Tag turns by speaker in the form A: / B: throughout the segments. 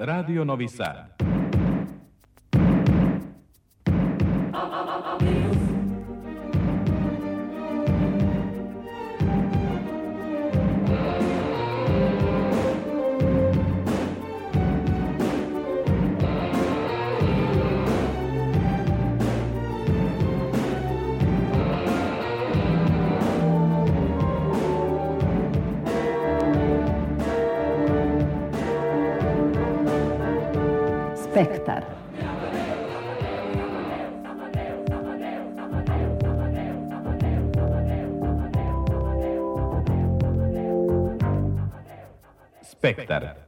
A: Radio Novi Sad.
B: Spektar.
A: Spektar.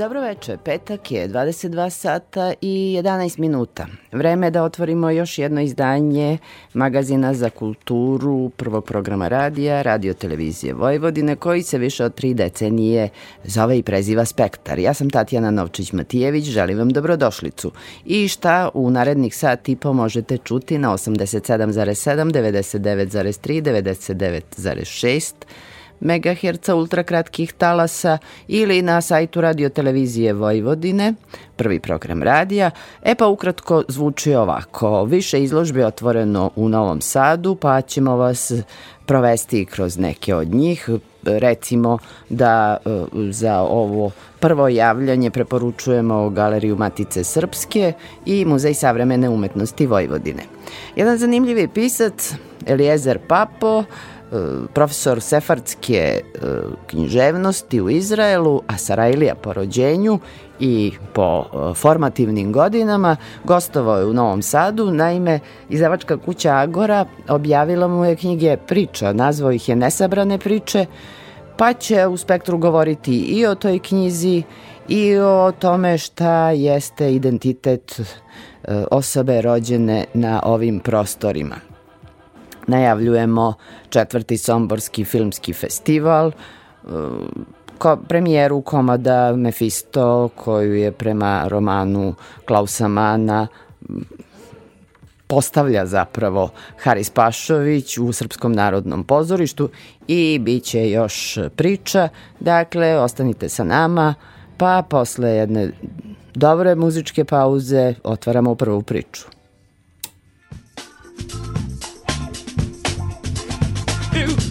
B: Dobro veče, petak je 22 sata i 11 minuta. Vreme je da otvorimo još jedno izdanje magazina za kulturu prvog programa radija, radio televizije Vojvodine, koji se više od tri decenije zove i preziva Spektar. Ja sam Tatjana Novčić-Matijević, želim vam dobrodošlicu. I šta u narednih sat i po možete čuti na 87,7, 99,3, 99,6, MHz ultrakratkih talasa ili na sajtu radio televizije Vojvodine, prvi program radija. E pa ukratko zvuči ovako. Više izložbe otvoreno u Novom Sadu, pa ćemo vas provesti kroz neke od njih. Recimo da e, za ovo prvo javljanje preporučujemo Galeriju Matice Srpske i Muzej savremene umetnosti Vojvodine. Jedan zanimljivi pisac, Eliezer Papo, profesor sefardske e, književnosti u Izraelu, a Sarajlija po rođenju i po e, formativnim godinama, gostovao je u Novom Sadu, naime, izdavačka kuća Agora objavila mu je knjige priča, nazvao ih je Nesabrane priče, pa će u spektru govoriti i o toj knjizi i o tome šta jeste identitet osobe rođene na ovim prostorima najavljujemo četvrti Somborski filmski festival, um, ko, premijeru komada Mefisto koju je prema romanu Klausa Mana postavlja zapravo Haris Pašović u Srpskom narodnom pozorištu i bit će još priča. Dakle, ostanite sa nama, pa posle jedne dobre muzičke pauze otvaramo prvu priču. do.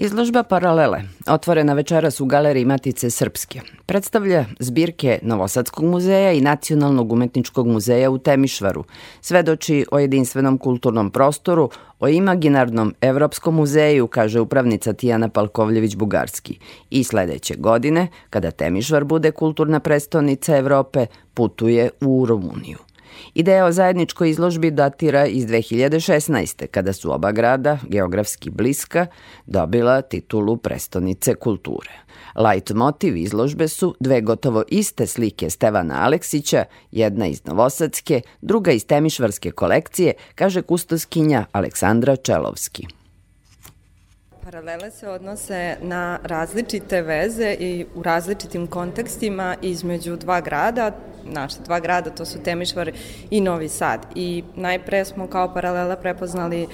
B: Izložba Paralele, otvorena večeras u galeriji Matice Srpske, predstavlja zbirke Novosadskog muzeja i Nacionalnog umetničkog muzeja u Temišvaru, svedoči o jedinstvenom kulturnom prostoru, o imaginarnom Evropskom muzeju, kaže upravnica Tijana Palkovljević-Bugarski. I sledeće godine, kada Temišvar bude kulturna prestonica Evrope, putuje u Rumuniju. Ideja o zajedničkoj izložbi datira iz 2016. kada su oba grada, geografski bliska, dobila titulu prestonice kulture. Light motiv izložbe su dve gotovo iste slike Stevana Aleksića, jedna iz Novosadske, druga iz Temišvarske kolekcije, kaže kustoskinja Aleksandra Čelovski.
C: Paralele se odnose na različite veze i u različitim kontekstima između dva grada, naša dva grada, to su Temišvar i Novi Sad. I najpre smo kao paralela prepoznali e,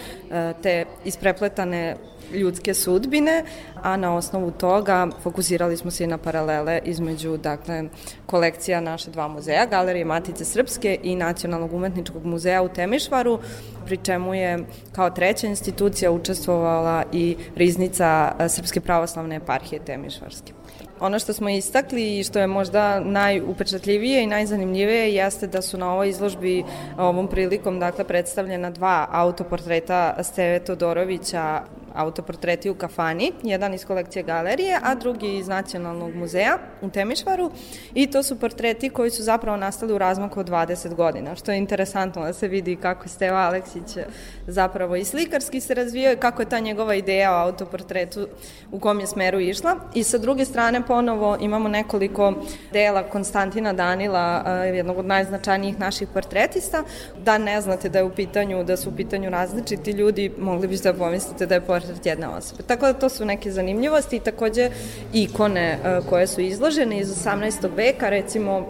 C: te isprepletane ljudske sudbine, a na osnovu toga fokusirali smo se i na paralele između dakle, kolekcija naše dva muzeja, Galerije Matice Srpske i Nacionalnog umetničkog muzeja u Temišvaru, pri čemu je kao treća institucija učestvovala i riznica e, Srpske pravoslavne eparhije Temišvarske. Ono što smo istakli i što je možda najupečatljivije i najzanimljivije jeste da su na ovoj izložbi ovom prilikom dakle predstavljena dva autoportreta Steve Todorovića autoportreti u kafani, jedan iz kolekcije galerije, a drugi iz Nacionalnog muzeja u Temišvaru i to su portreti koji su zapravo nastali u razmaku od 20 godina, što je interesantno da se vidi kako Steva Aleksić zapravo i slikarski se razvijao i kako je ta njegova ideja o autoportretu u kom je smeru išla. I sa druge strane ponovo imamo nekoliko dela Konstantina Danila, jednog od najznačajnijih naših portretista. Da ne znate da je u pitanju, da su u pitanju različiti ljudi, mogli biste da pomislite da je portret jedne osobe. Tako da to su neke zanimljivosti i takođe ikone uh, koje su izložene iz 18. veka, recimo uh,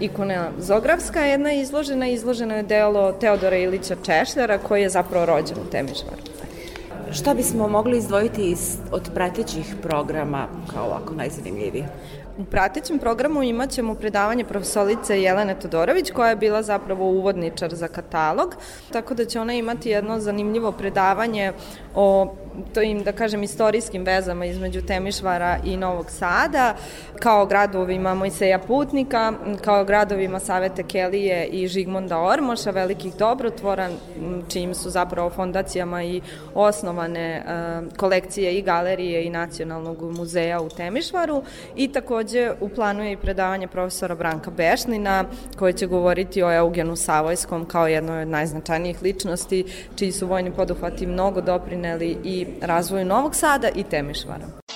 C: ikona Zografska jedna je izložena, izloženo je delo Teodora Ilića Češljara koji je zapravo rođen u Temišvaru.
D: Šta bismo mogli izdvojiti iz, od pratećih programa kao ovako najzanimljiviji?
C: U pratećem programu imat ćemo predavanje profesorice Jelene Todorović, koja je bila zapravo uvodničar za katalog, tako da će ona imati jedno zanimljivo predavanje o to im, da kažem, istorijskim vezama između Temišvara i Novog Sada, kao gradovima Mojseja Putnika, kao gradovima Savete Kelije i Žigmonda Ormoša, velikih dobrotvora, čijim su zapravo fondacijama i osnovane uh, kolekcije i galerije i Nacionalnog muzeja u Temišvaru. I takođe u planu je i predavanje profesora Branka Bešnina koje će govoriti o Eugenu Savojskom kao jednoj od najznačajnijih ličnosti čiji su vojni poduhvati mnogo doprineli i razvoju Novog Sada i Temišvara.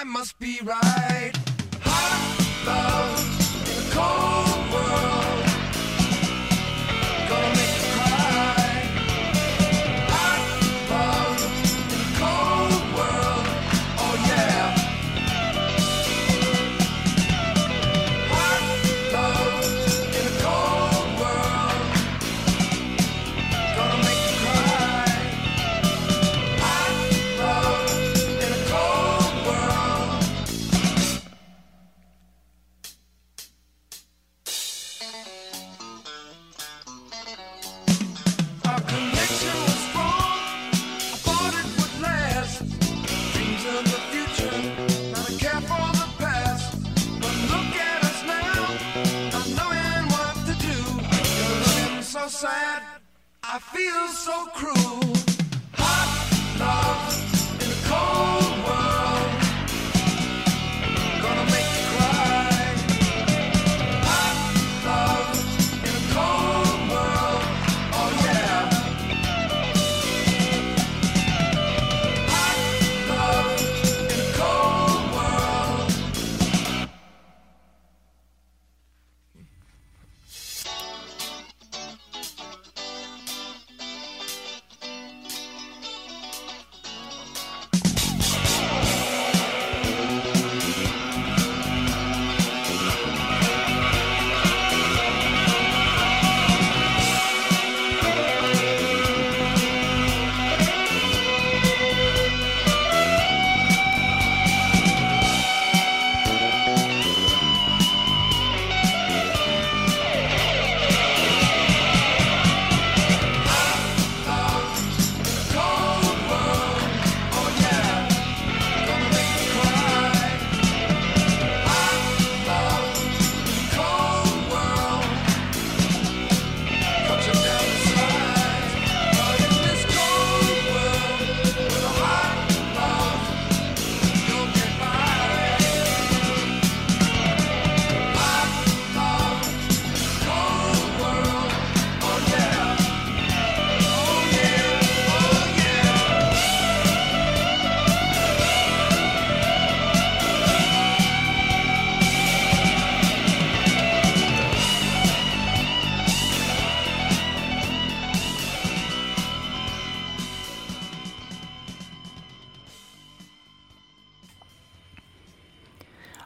C: I must be right. Hot love, cold.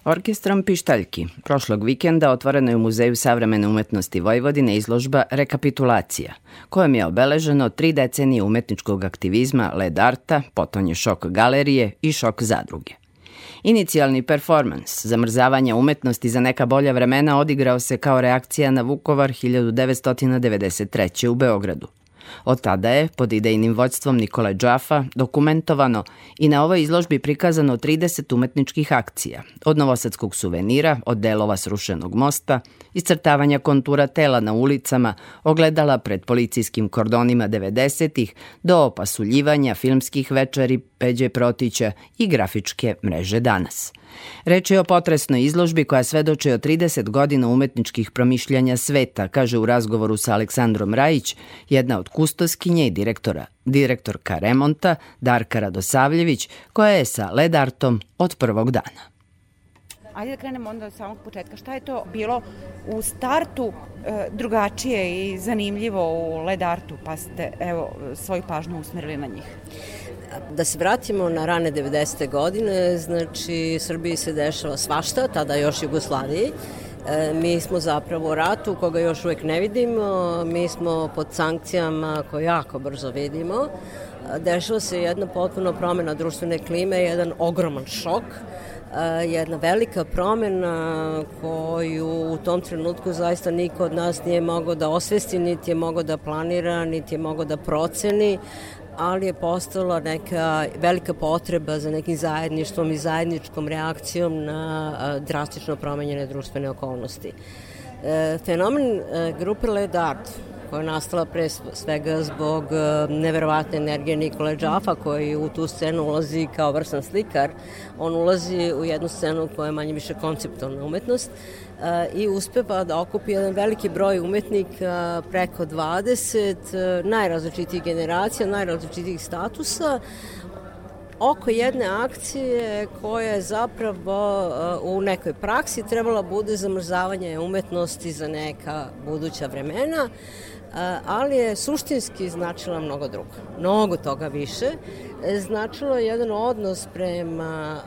B: Orkestrom Pištaljki prošlog vikenda otvoreno je u Muzeju savremene umetnosti Vojvodine izložba Rekapitulacija, kojom je obeleženo tri decenije umetničkog aktivizma Led Arta, potonje šok galerije i šok zadruge. Inicijalni performans zamrzavanja umetnosti za neka bolja vremena odigrao se kao reakcija na Vukovar 1993. u Beogradu – Od tada je, pod idejnim vođstvom Nikole Džafa, dokumentovano i na ovoj izložbi prikazano 30 umetničkih akcija, od novosadskog suvenira, od delova srušenog mosta, iscrtavanja kontura tela na ulicama, ogledala pred policijskim kordonima 90-ih, do opasuljivanja filmskih večeri Peđe Protića i grafičke mreže danas – Reč je o potresnoj izložbi koja svedoče o 30 godina umetničkih promišljanja sveta, kaže u razgovoru sa Aleksandrom Rajić, jedna od kustoskinje i direktora, direktorka remonta Darka Radosavljević, koja je sa LED artom od prvog dana.
D: Ajde da krenemo onda od samog početka. Šta je to bilo u startu e, drugačije i zanimljivo u LED artu, pa ste evo, svoju pažnju usmerili na njih?
E: Da se vratimo na rane 90. godine, znači Srbiji se dešava svašta, tada još Jugoslaviji. E, mi smo zapravo u ratu koga još uvek ne vidimo, mi smo pod sankcijama koje jako brzo vidimo. Dešava se jedna potpuno promena društvene klime, jedan ogroman šok jedna velika promena koju u tom trenutku zaista niko od nas nije mogao da osvesti, niti je mogao da planira, niti je mogao da proceni, ali je postala neka velika potreba za nekim zajedništvom i zajedničkom reakcijom na drastično promenjene društvene okolnosti. E, fenomen e, grupe Led Art koja je nastala pre svega zbog e, neverovatne energije Nikole Džafa koji u tu scenu ulazi kao vrsan slikar. On ulazi u jednu scenu koja je manje više konceptualna umetnost i uspeva da okupi jedan veliki broj umetnika preko 20 e, najrazličitijih generacija, najrazličitijih statusa oko jedne akcije koja je zapravo u nekoj praksi trebala bude zamrzavanje umetnosti za neka buduća vremena ali je suštinski značila mnogo drugo, mnogo toga više. Značilo je jedan odnos prema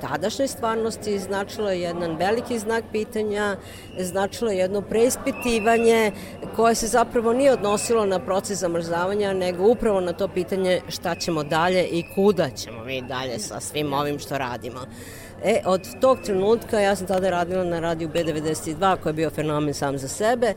E: tadašnjoj stvarnosti, značilo je jedan veliki znak pitanja, značilo je jedno preispitivanje koje se zapravo nije odnosilo na proces zamrzavanja, nego upravo na to pitanje šta ćemo dalje i kuda ćemo mi dalje sa svim ovim što radimo. E, od tog trenutka, ja sam tada radila na radiju B92, koji je bio fenomen sam za sebe,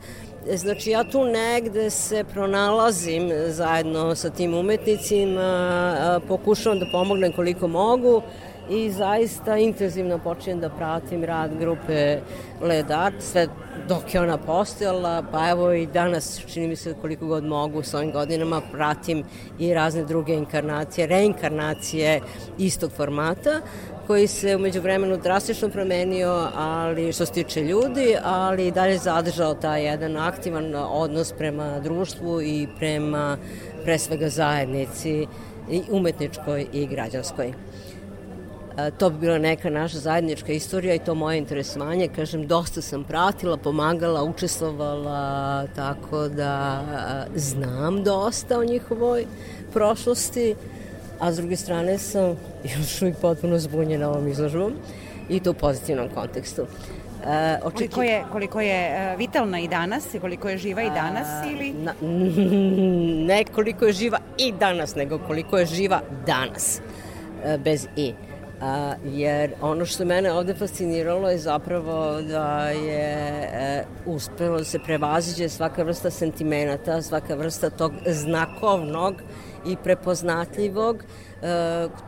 E: Znači ja tu negde se pronalazim zajedno sa tim umetnicima, pokušavam da pomognem koliko mogu i zaista intenzivno počinjem da pratim rad grupe Led Art, sve dok je ona postojala, pa evo i danas čini mi se koliko god mogu s ovim godinama pratim i razne druge inkarnacije, reinkarnacije istog formata koji se umeđu vremenu drastično promenio, ali što se tiče ljudi, ali dalje zadržao taj jedan aktivan odnos prema društvu i prema pre svega zajednici i umetničkoj i građanskoj. E, to bi bila neka naša zajednička istorija i to moje interesovanje. Kažem, dosta sam pratila, pomagala, učestvovala, tako da e, znam dosta o njihovoj prošlosti a s druge strane sam još uvijek potpuno zbunjena ovom izložbom i to u pozitivnom kontekstu.
D: E, očeki... koliko, je, koliko je e, vitalna i danas i koliko je živa i danas ili? Na,
E: ne koliko je živa i danas, nego koliko je živa danas, e, bez i. A, jer ono što mene ovde fasciniralo je zapravo da je e, uspelo da se prevaziđe svaka vrsta sentimenata, svaka vrsta tog znakovnog i prepoznatljivog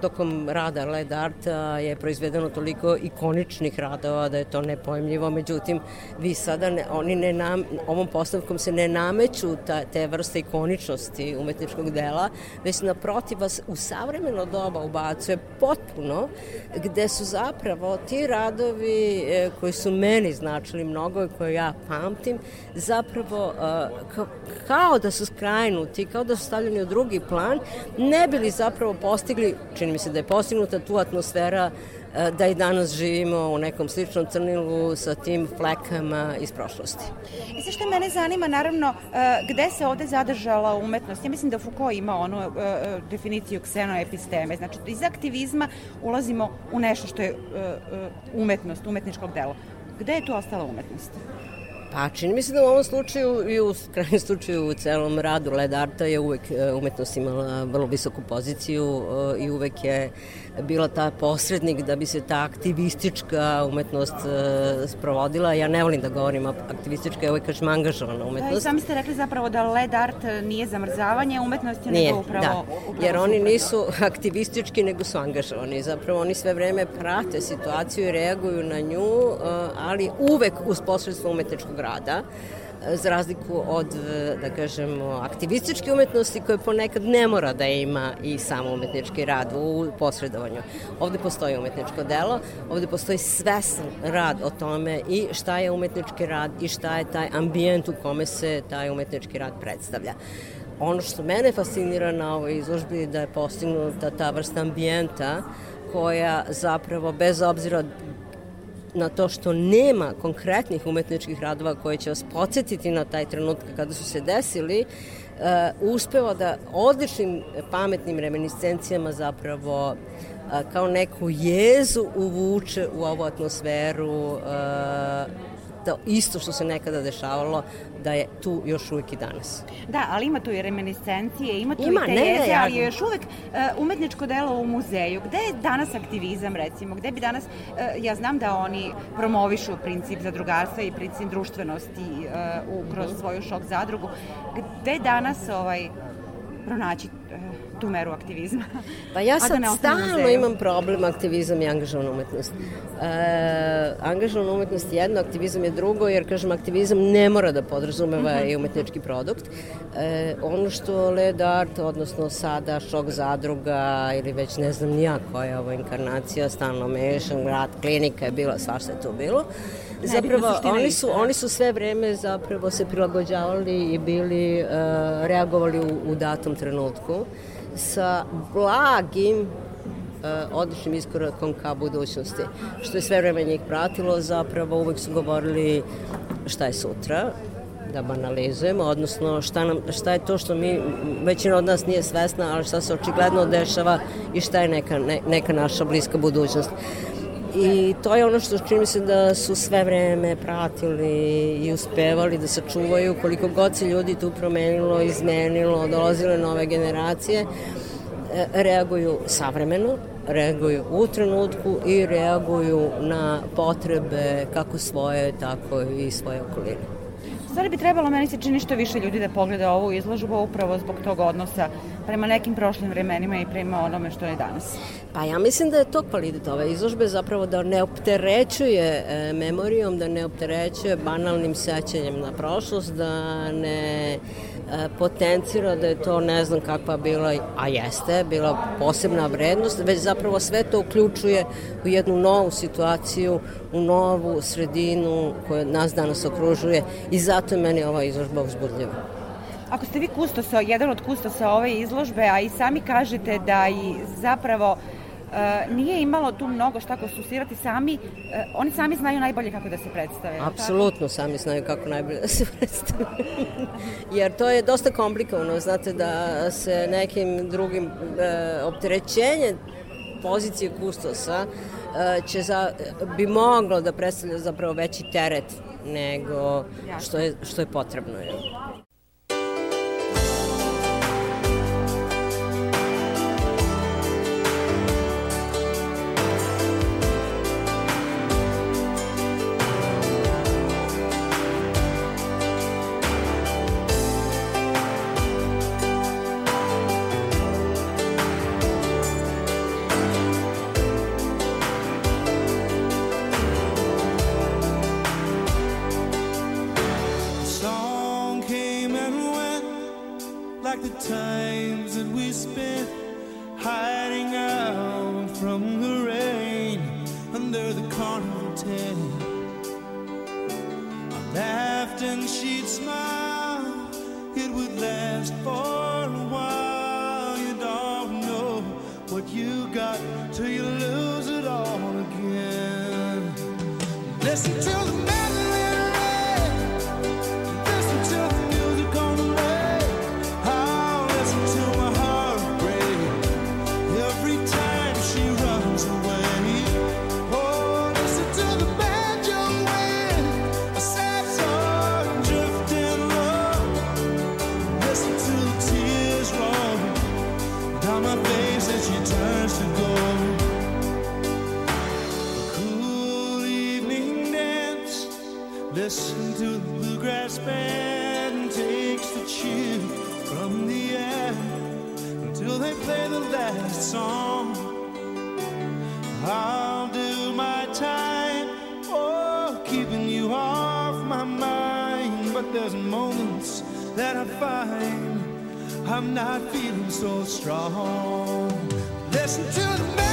E: tokom rada Led Arta je proizvedeno toliko ikoničnih radova da je to nepojemljivo, međutim vi sada ne, oni ne nam, ovom postavkom se ne nameću ta, te vrste ikoničnosti umetničkog dela, već naprotiv vas u savremeno doba ubacuje potpuno gde su zapravo ti radovi e, koji su meni značili mnogo i koje ja pamtim, zapravo e, kao da su skrajnuti, kao da su stavljeni u drugi plan, ne bili zapravo postigli, čini mi se da je postignuta tu atmosfera e, da i danas živimo u nekom sličnom crnilu sa tim flekama iz prošlosti.
D: I sve što mene zanima, naravno, e, gde se ovde zadržala umetnost? Ja mislim da Foucault ima onu e, definiciju ksenoepisteme, znači iz aktivizma ulazimo u nešto što je umetnost, umetničkog dela. Gde je tu ostala umetnost?
E: Pa čini mi se da u ovom slučaju i u krajnjem slučaju u celom radu Led Arta je uvek umetnost imala vrlo visoku poziciju i uvek je bila ta posrednik da bi se ta aktivistička umetnost uh, sprovodila. Ja ne volim da govorim aktivistička, ja uvek kažem angažovana umetnost. Da,
D: i sami ste rekli zapravo da led art nije zamrzavanje umetnosti,
E: nije,
D: nego upravo...
E: Da,
D: upravo
E: jer oni nisu aktivistički, nego su angažovani. Zapravo oni sve vreme prate situaciju i reaguju na nju, ali uvek uz posredstvo umetničkog rada. Uh, za razliku od, da kažemo, aktivističke umetnosti koje ponekad ne mora da ima i samo umetnički rad u posredovanju. Ovde postoji umetničko delo, ovde postoji svesan rad o tome i šta je umetnički rad i šta je taj ambijent u kome se taj umetnički rad predstavlja. Ono što mene fascinira na ovoj izložbi je da je postignuta ta vrsta ambijenta koja zapravo bez obzira na to što nema konkretnih umetničkih radova koje će vas podsjetiti na taj trenutak kada su se desili, uh, uspeva da odličnim pametnim reminiscencijama zapravo uh, kao neku jezu uvuče u ovu atmosferu uh, to isto što se nekada dešavalo da je tu još uvek i danas.
D: Da, ali ima tu i reminiscencije, ima tu ima, i te ne, jeze, ali je još uvek uh, umetničko delo u muzeju. Gde je danas aktivizam, recimo? Gde bi danas, uh, ja znam da oni promovišu princip zadrugarstva i princip društvenosti uh, u, kroz mhm. svoju šok zadrugu. Gde danas ovaj, pronaći tu meru aktivizma.
E: Pa ja sad da stalno imam problem aktivizam i angažovana umetnost. E, angažovana umetnost je jedno, aktivizam je drugo, jer kažem aktivizam ne mora da podrazumeva uh mhm. -huh. i umetnički produkt. E, ono što Led Art, odnosno sada Šok zadruga ili već ne znam nija koja je ovo inkarnacija, stalno mešan, grad, klinika je bila, svašta je to bilo. Zapravo, oni su, oni su sve vreme zapravo se prilagođavali i bili, uh, reagovali u, u datom trenutku sa blagim uh, odličnim iskorakom ka budućnosti. Što je sve vreme njih pratilo, zapravo uvek su govorili šta je sutra, da banalizujemo, odnosno šta, nam, šta je to što mi, većina od nas nije svesna, ali šta se očigledno dešava i šta je neka, ne, neka naša bliska budućnost. I to je ono što čini se da su sve vreme pratili i uspevali da sačuvaju koliko god se ljudi tu promenilo, izmenilo, dolazile nove generacije, e, reaguju savremeno, reaguju u trenutku i reaguju na potrebe kako svoje, tako i svoje okoline
D: stvari bi trebalo, meni se čini što više ljudi da pogleda ovu izložbu upravo zbog tog odnosa prema nekim prošlim vremenima i prema onome što je danas.
E: Pa ja mislim da je to kvalitet ove izložbe zapravo da ne opterećuje e, memorijom, da ne opterećuje banalnim sećanjem na prošlost, da ne potencira da je to ne znam kakva bila, a jeste, bila posebna vrednost, već zapravo sve to uključuje u jednu novu situaciju, u novu sredinu koja nas danas okružuje i zato je meni ova izložba uzbudljiva.
D: Ako ste vi kustosa, jedan od kustosa ove izložbe, a i sami kažete da i zapravo uh, E, nije imalo tu mnogo šta konsultirati sami, uh, oni sami znaju najbolje kako da se predstave.
E: Apsolutno sami znaju kako najbolje da se predstave. Jer to je dosta komplikovano, znate da se nekim drugim uh, opterećenje pozicije kustosa uh, će za, bi moglo da predstavlja zapravo veći teret nego što je, što je potrebno. Je.
F: to
E: the bluegrass band and takes the chill from the air until they play the last song. I'll do my time, oh, keeping
F: you off my mind.
E: But there's moments that I find I'm not feeling so strong. Listen to the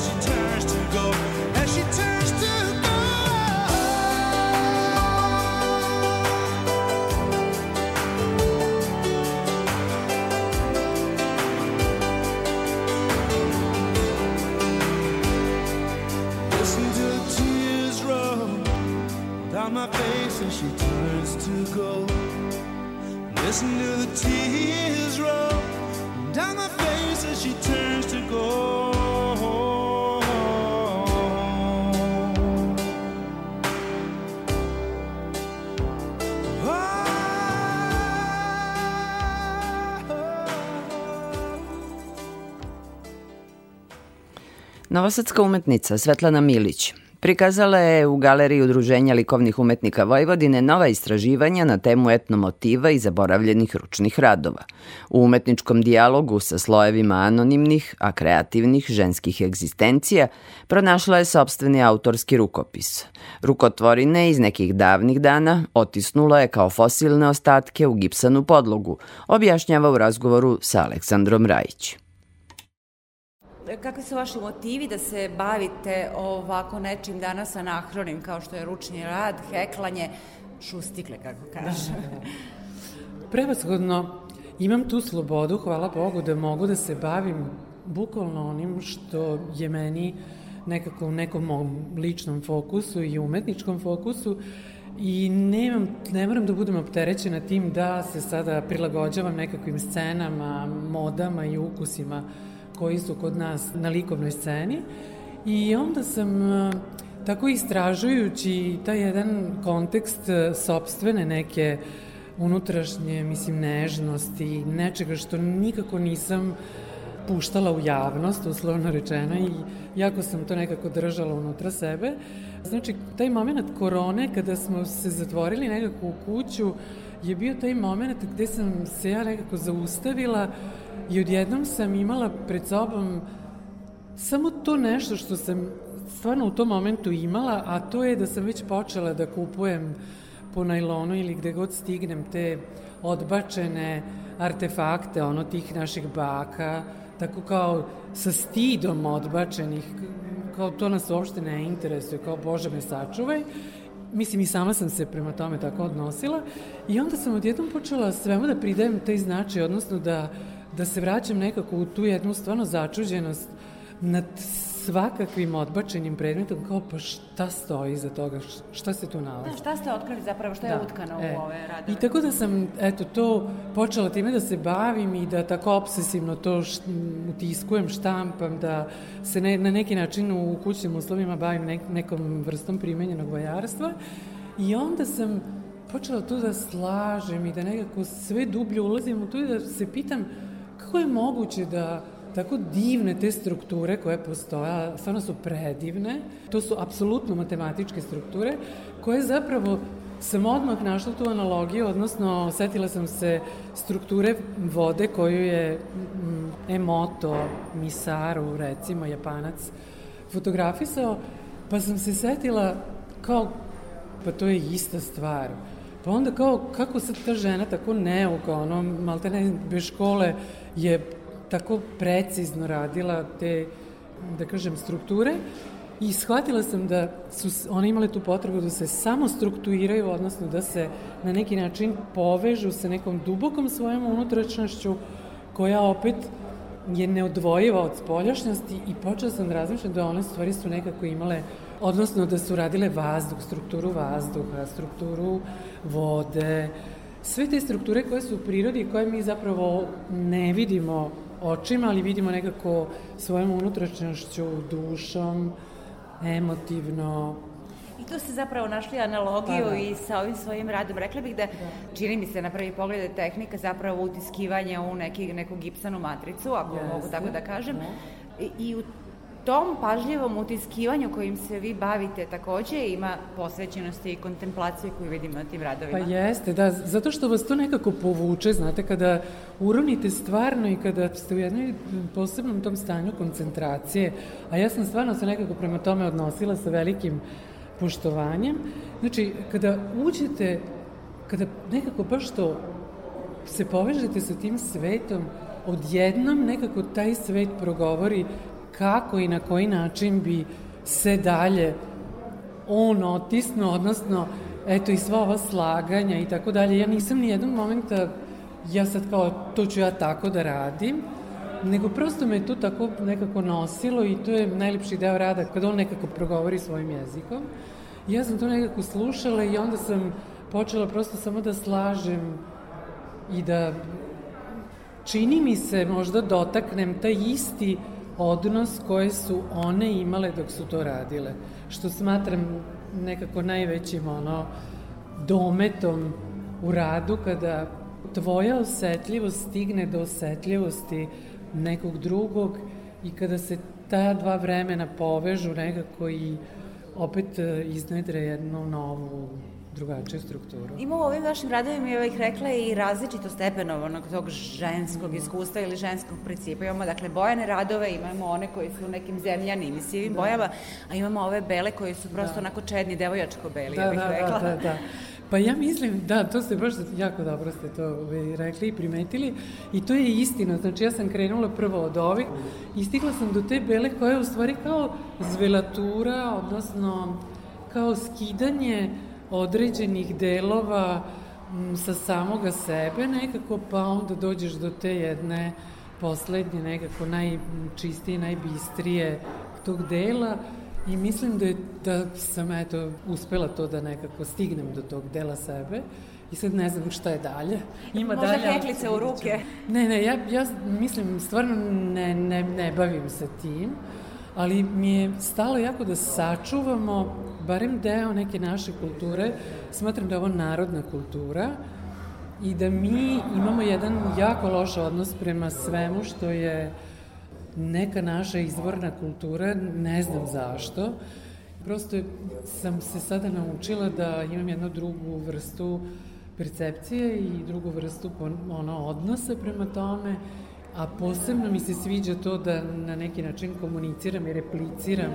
G: she turns to go.
B: Novosadska umetnica Svetlana Milić prikazala je u Galeriji Udruženja likovnih umetnika Vojvodine nova istraživanja na temu etnomotiva i zaboravljenih ručnih radova. U umetničkom dijalogu sa slojevima anonimnih, a kreativnih ženskih egzistencija pronašla je sobstveni autorski rukopis. Rukotvorine iz nekih davnih dana otisnula je kao fosilne ostatke u gipsanu podlogu, objašnjava u razgovoru sa Aleksandrom Rajićem
D: kakvi su vaši motivi da se bavite ovako nečim danas anahronim kao što je ručni rad, heklanje, šustikle, kako kaže?
F: Prevashodno, imam tu slobodu, hvala Bogu, da mogu da se bavim bukvalno onim što je meni nekako u nekom mom ličnom fokusu i umetničkom fokusu i nemam, ne moram da budem opterećena tim da se sada prilagođavam nekakvim scenama, modama i ukusima uh, koji su kod nas na likovnoj sceni i onda sam e, tako istražujući taj jedan kontekst e, sobstvene neke unutrašnje, mislim, nežnosti, nečega što nikako nisam puštala u javnost, uslovno rečeno, i jako sam to nekako držala unutra sebe. Znači, taj moment korone, kada smo se zatvorili nekako u kuću, je bio taj moment gde sam se ja nekako zaustavila i odjednom sam imala pred sobom samo to nešto što sam stvarno u tom momentu imala, a to je da sam već počela da kupujem po najlonu ili gde god stignem te odbačene artefakte, ono tih naših baka, tako kao sa stidom odbačenih, kao to nas uopšte ne interesuje, kao Bože me sačuvaj. Mislim, i sama sam se prema tome tako odnosila i onda sam odjednom počela svemu da pridajem taj značaj, odnosno da, da se vraćam nekako u tu jednu stvarno začuđenost nad svakakvim odbačenim predmetom, kao pa šta stoji iza toga, šta se tu nalazi?
D: Da, šta ste otkrili zapravo, šta je da. utkano e. u ove radove?
F: I tako da sam, eto, to počela time da se bavim i da tako obsesivno to št, utiskujem, štampam, da se ne, na neki način u kućnim uslovima bavim nek, nekom vrstom primenjenog vajarstva. I onda sam počela to da slažem i da nekako sve dublje ulazim u to i da se pitam kako je moguće da tako divne te strukture koje postoja, stvarno su predivne. To su apsolutno matematičke strukture koje zapravo sam odmah našla tu analogiju, odnosno setila sam se strukture vode koju je mm, Emoto Misaru, recimo japanac, fotografisao, pa sam se setila kao, pa to je ista stvar. Pa onda kao, kako sad ta žena tako neuka, ono, malte ne, bez škole je tako precizno radila te, da kažem, strukture i shvatila sam da su one imale tu potrebu da se samo strukturiraju, odnosno da se na neki način povežu sa nekom dubokom svojom unutrašnjošću koja opet je neodvojiva od spoljašnjosti i počela sam da razmišljam da one stvari su nekako imale, odnosno da su radile vazduh, strukturu vazduha, strukturu vode, sve te strukture koje su u prirodi koje mi zapravo ne vidimo očima, ali vidimo nekako svojom unutrašnjošću, dušom, emotivno,
D: I tu ste zapravo našli analogiju pa, da. i sa ovim svojim radom. Rekla bih da, da. čini mi se na prvi pogled da tehnika zapravo utiskivanja u neki, neku gipsanu matricu, ako Jeste. mogu tako da kažem. Da. I, I u tom pažljivom utiskivanju kojim se vi bavite takođe ima posvećenosti i kontemplacije koju vidimo na tim radovima.
F: Pa jeste, da, zato što vas to nekako povuče, znate, kada uronite stvarno i kada ste u jednoj posebnom tom stanju koncentracije, a ja sam stvarno se nekako prema tome odnosila sa velikim poštovanjem, znači, kada uđete, kada nekako baš to se povežete sa tim svetom, odjednom nekako taj svet progovori kako i na koji način bi se dalje on otisnuo, odnosno eto i sva ova slaganja i tako dalje. Ja nisam ni jednog momenta, ja sad kao to ću ja tako da radim, nego prosto me to tako nekako nosilo i to je najlepši deo rada kada on nekako progovori svojim jezikom. Ja sam to nekako slušala i onda sam počela prosto samo da slažem i da čini mi se možda dotaknem taj isti odnos koje su one imale dok su to radile. Što smatram nekako najvećim ono dometom u radu kada tvoja osetljivost stigne do osetljivosti nekog drugog i kada se ta dva vremena povežu nekako i opet e, iznedre jednu novu drugačiju strukturu.
D: Ima u ovim vašim radovima, ja bih rekla, i različito stepenovano tog ženskog iskustva ili ženskog principa. Imamo, dakle, bojane radove, imamo one koji su u nekim zemljanim i sivim da. bojama, a imamo ove bele koji su prosto da. onako čedni, devojačko beli, da, ja bih
F: da,
D: rekla.
F: Da, da, da. Pa ja mislim, da, to ste baš jako dobro ste to ovaj, rekli i primetili i to je istina, znači ja sam krenula prvo od ovih i stigla sam do te bele koja je u stvari kao zvelatura, odnosno kao skidanje određenih delova m, sa samoga sebe nekako, pa onda dođeš do te jedne poslednje, nekako najčistije, najbistrije tog dela i mislim da, je, da sam eto, uspela to da nekako stignem do tog dela sebe i sad ne znam šta je dalje.
D: Ima Možda dalje, heklice u ruke.
F: Ne, ne, ja, ja mislim, stvarno ne, ne, ne bavim se tim, ali mi je stalo jako da sačuvamo barem deo neke naše kulture, smatram da je ovo narodna kultura i da mi imamo jedan jako loš odnos prema svemu što je neka naša izvorna kultura, ne znam zašto. Prosto sam se sada naučila da imam jednu drugu vrstu percepcije i drugu vrstu ono, odnosa prema tome, a posebno mi se sviđa to da na neki način komuniciram i repliciram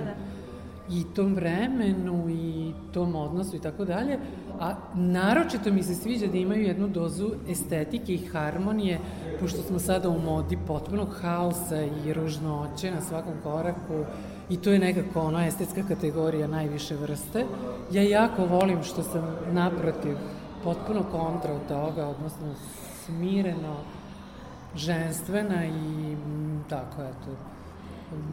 F: i tom vremenu i tom odnosu i tako dalje, a naročito mi se sviđa da imaju jednu dozu estetike i harmonije, pošto smo sada u modi potpunog haosa i ružnoće na svakom koraku i to je nekako ono estetska kategorija najviše vrste. Ja jako volim što sam naprotiv potpuno kontra od toga, odnosno smireno, ženstvena i tako, eto,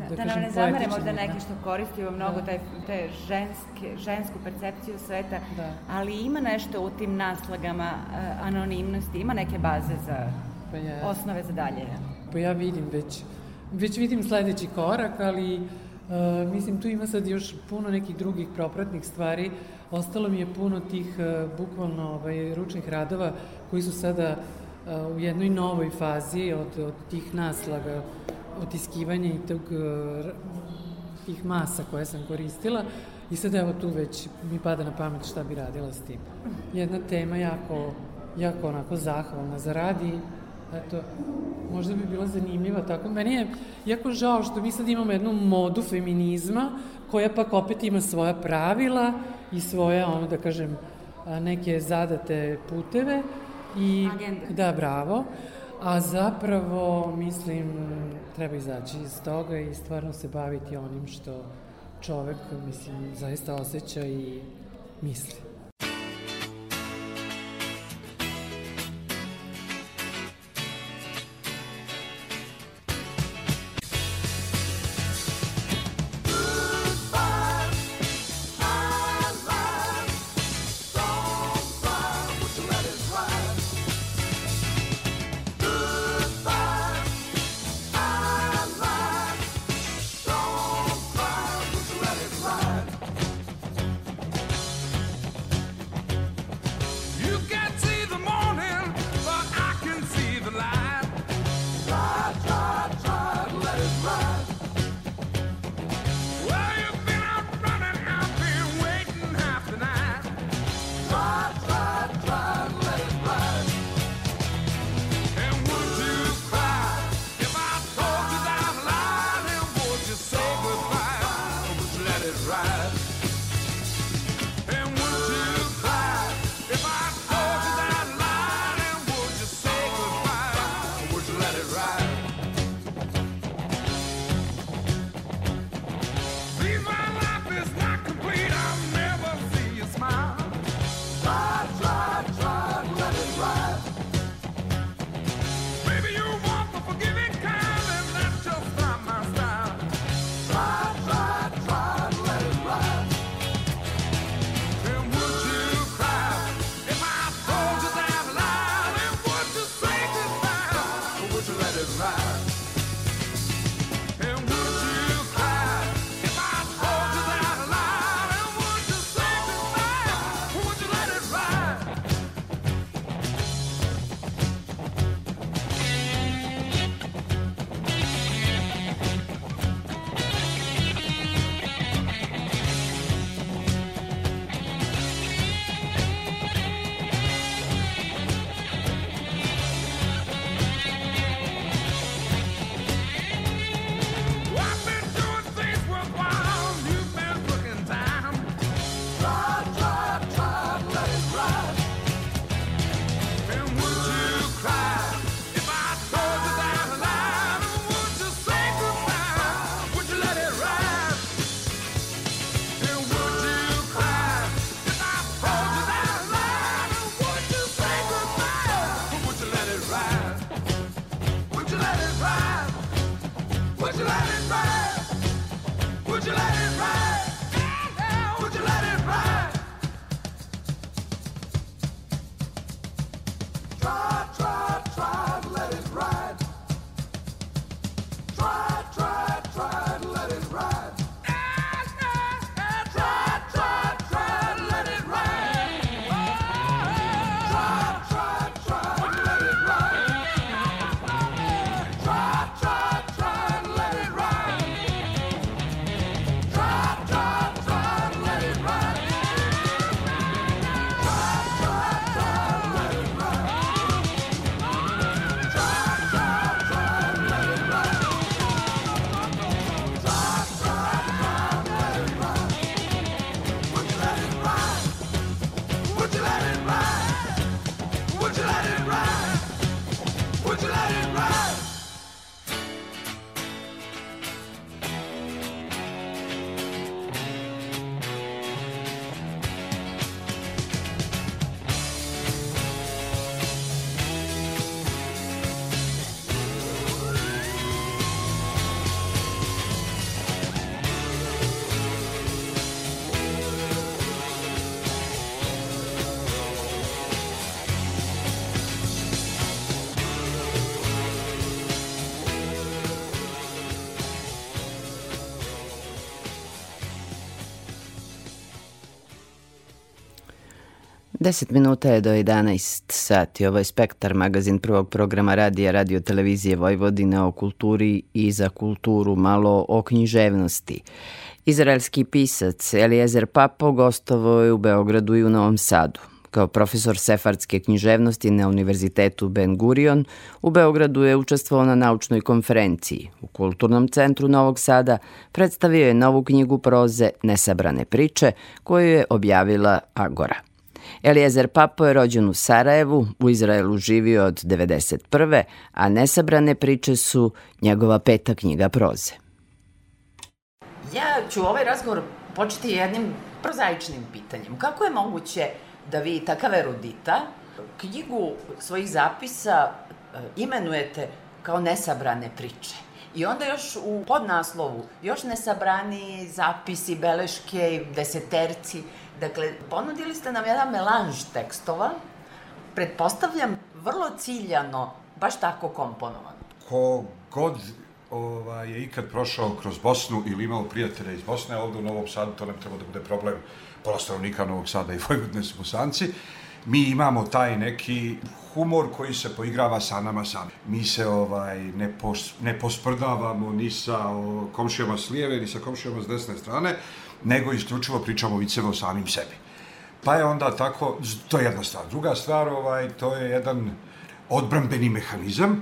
D: da, da nam ne zamere možda neki što koristimo mnogo da. taj, te ženske, žensku percepciju sveta, da. ali ima nešto u tim naslagama uh, anonimnosti, ima neke baze za pa ja, osnove za dalje.
F: Pa ja vidim već, već vidim sledeći korak, ali uh, mislim tu ima sad još puno nekih drugih propratnih stvari. Ostalo mi je puno tih uh, bukvalno ovaj, ručnih radova koji su sada uh, u jednoj novoj fazi od, od tih naslaga otiskivanja i tog, e, tih masa koje sam koristila i sad evo tu već mi pada na pamet šta bi radila s tim. Jedna tema jako, jako onako zahvalna za radi, eto, možda bi bila zanimljiva tako. Meni je jako žao što mi sad imamo jednu modu feminizma koja pak opet ima svoja pravila i svoje, ono da kažem, neke zadate puteve. I,
D: Agenda.
F: Da, bravo. A zapravo, mislim, treba izaći iz toga i stvarno se baviti onim što čovek, mislim, zaista osjeća i misli.
B: 10 minuta je do 11 sati. Ovo je Spektar, magazin prvog programa radija Radio Televizije Vojvodine o kulturi i za kulturu, malo o književnosti. Izraelski pisac Eliezer Papo gostovao je u Beogradu i u Novom Sadu. Kao profesor sefardske književnosti na Univerzitetu Ben Gurion, u Beogradu je učestvovao na naučnoj konferenciji. U Kulturnom centru Novog Sada predstavio je novu knjigu proze Nesabrane priče, koju je objavila Agora. Eliezer Papo je rođen u Sarajevu, u Izraelu živio od 91. a nesabrane priče su njegova peta knjiga proze.
H: Ja ću ovaj razgovor početi jednim prozaičnim pitanjem. Kako je moguće da vi takav erudita knjigu svojih zapisa e, imenujete kao nesabrane priče? I onda još u podnaslovu, još nesabrani zapisi, beleške, deseterci. Dakle, ponudili ste nam jedan melanž tekstova, pretpostavljam vrlo ciljano, baš tako komponovan.
I: Ko god ovaj, je ikad prošao kroz Bosnu ili imao prijatelja iz Bosne, ovde u Novom Sadu to ne treba da bude problem. Pola stanovnika Novog Sada i Vojvodne su bosanci. Mi imamo taj neki humor koji se poigrava sa nama sami. Mi se ovaj ne, pos, ne posprdavamo ni sa o, komšijama s lijeve, ni sa komšijama s desne strane, nego isključivo pričamo viceve o samim sebi. Pa je onda tako, to je jedna stvar. Druga stvar, ovaj, to je jedan odbrambeni mehanizam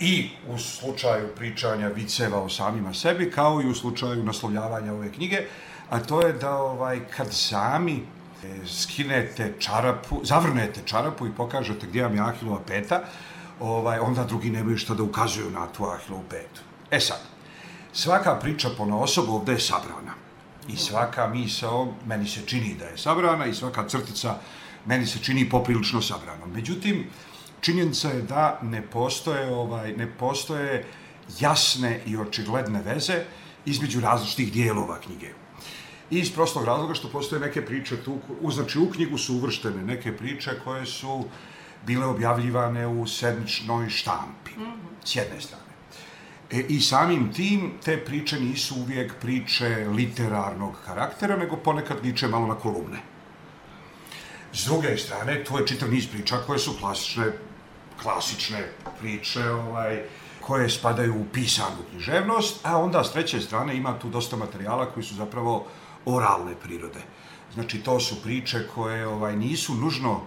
I: i u slučaju pričanja viceva o samima sebi, kao i u slučaju naslovljavanja ove knjige, a to je da ovaj, kad sami e, skinete čarapu, zavrnete čarapu i pokažete gdje vam je Ahilova peta, ovaj, onda drugi nemaju što da ukazuju na tu Ahilovu petu. E sad, svaka priča po osobu ovde je sabrana. I svaka misao meni se čini da je sabrana i svaka crtica meni se čini poprilično sabrana. Međutim, činjenica je da ne postoje, ovaj, ne postoje jasne i očigledne veze između različitih dijelova knjige. I iz prostog razloga što postoje neke priče tu, znači u knjigu su uvrštene neke priče koje su bile objavljivane u sedmičnoj štampi, mm -hmm. s jedne strane. E, I samim tim te priče nisu uvijek priče literarnog karaktera, nego ponekad liče malo na kolumne. S druge strane, tu je čitav niz priča koje su klasične, klasične priče, ovaj, koje spadaju u pisanu književnost, a onda s treće strane ima tu dosta materijala koji su zapravo oralne prirode. Znači, to su priče koje ovaj, nisu nužno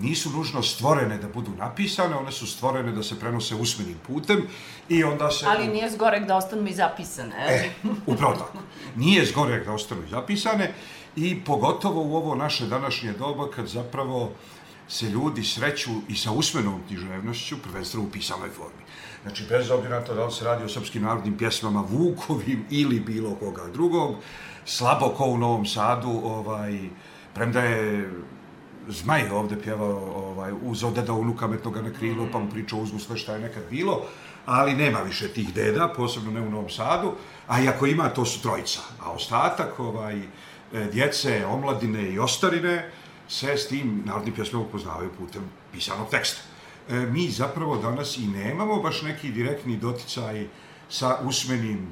I: nisu nužno stvorene da budu napisane, one su stvorene da se prenose usmenim putem i onda se...
H: Ali nije zgorek da ostanu i zapisane,
I: E, upravo tako. Nije zgorek da ostanu i zapisane i pogotovo u ovo naše današnje doba kad zapravo se ljudi sreću i sa usmenom književnošću, prvenstveno u pisanoj formi. Znači, bez obzira na to da li se radi o srpskim narodnim pjesmama Vukovim ili bilo koga drugog, slabo ko u Novom Sadu, ovaj, premda je Zmaj ovde pjevao ovaj, uz odeda unuka metnoga na krilu, pa mu pričao uzgu sve šta je nekad bilo, ali nema više tih deda, posebno ne u Novom Sadu, a i ako ima, to su trojica. A ostatak, ovaj, djece, omladine i ostarine, se s tim narodnim pjesmama upoznavaju putem pisanog teksta. E, mi zapravo danas i nemamo baš neki direktni doticaj sa usmenim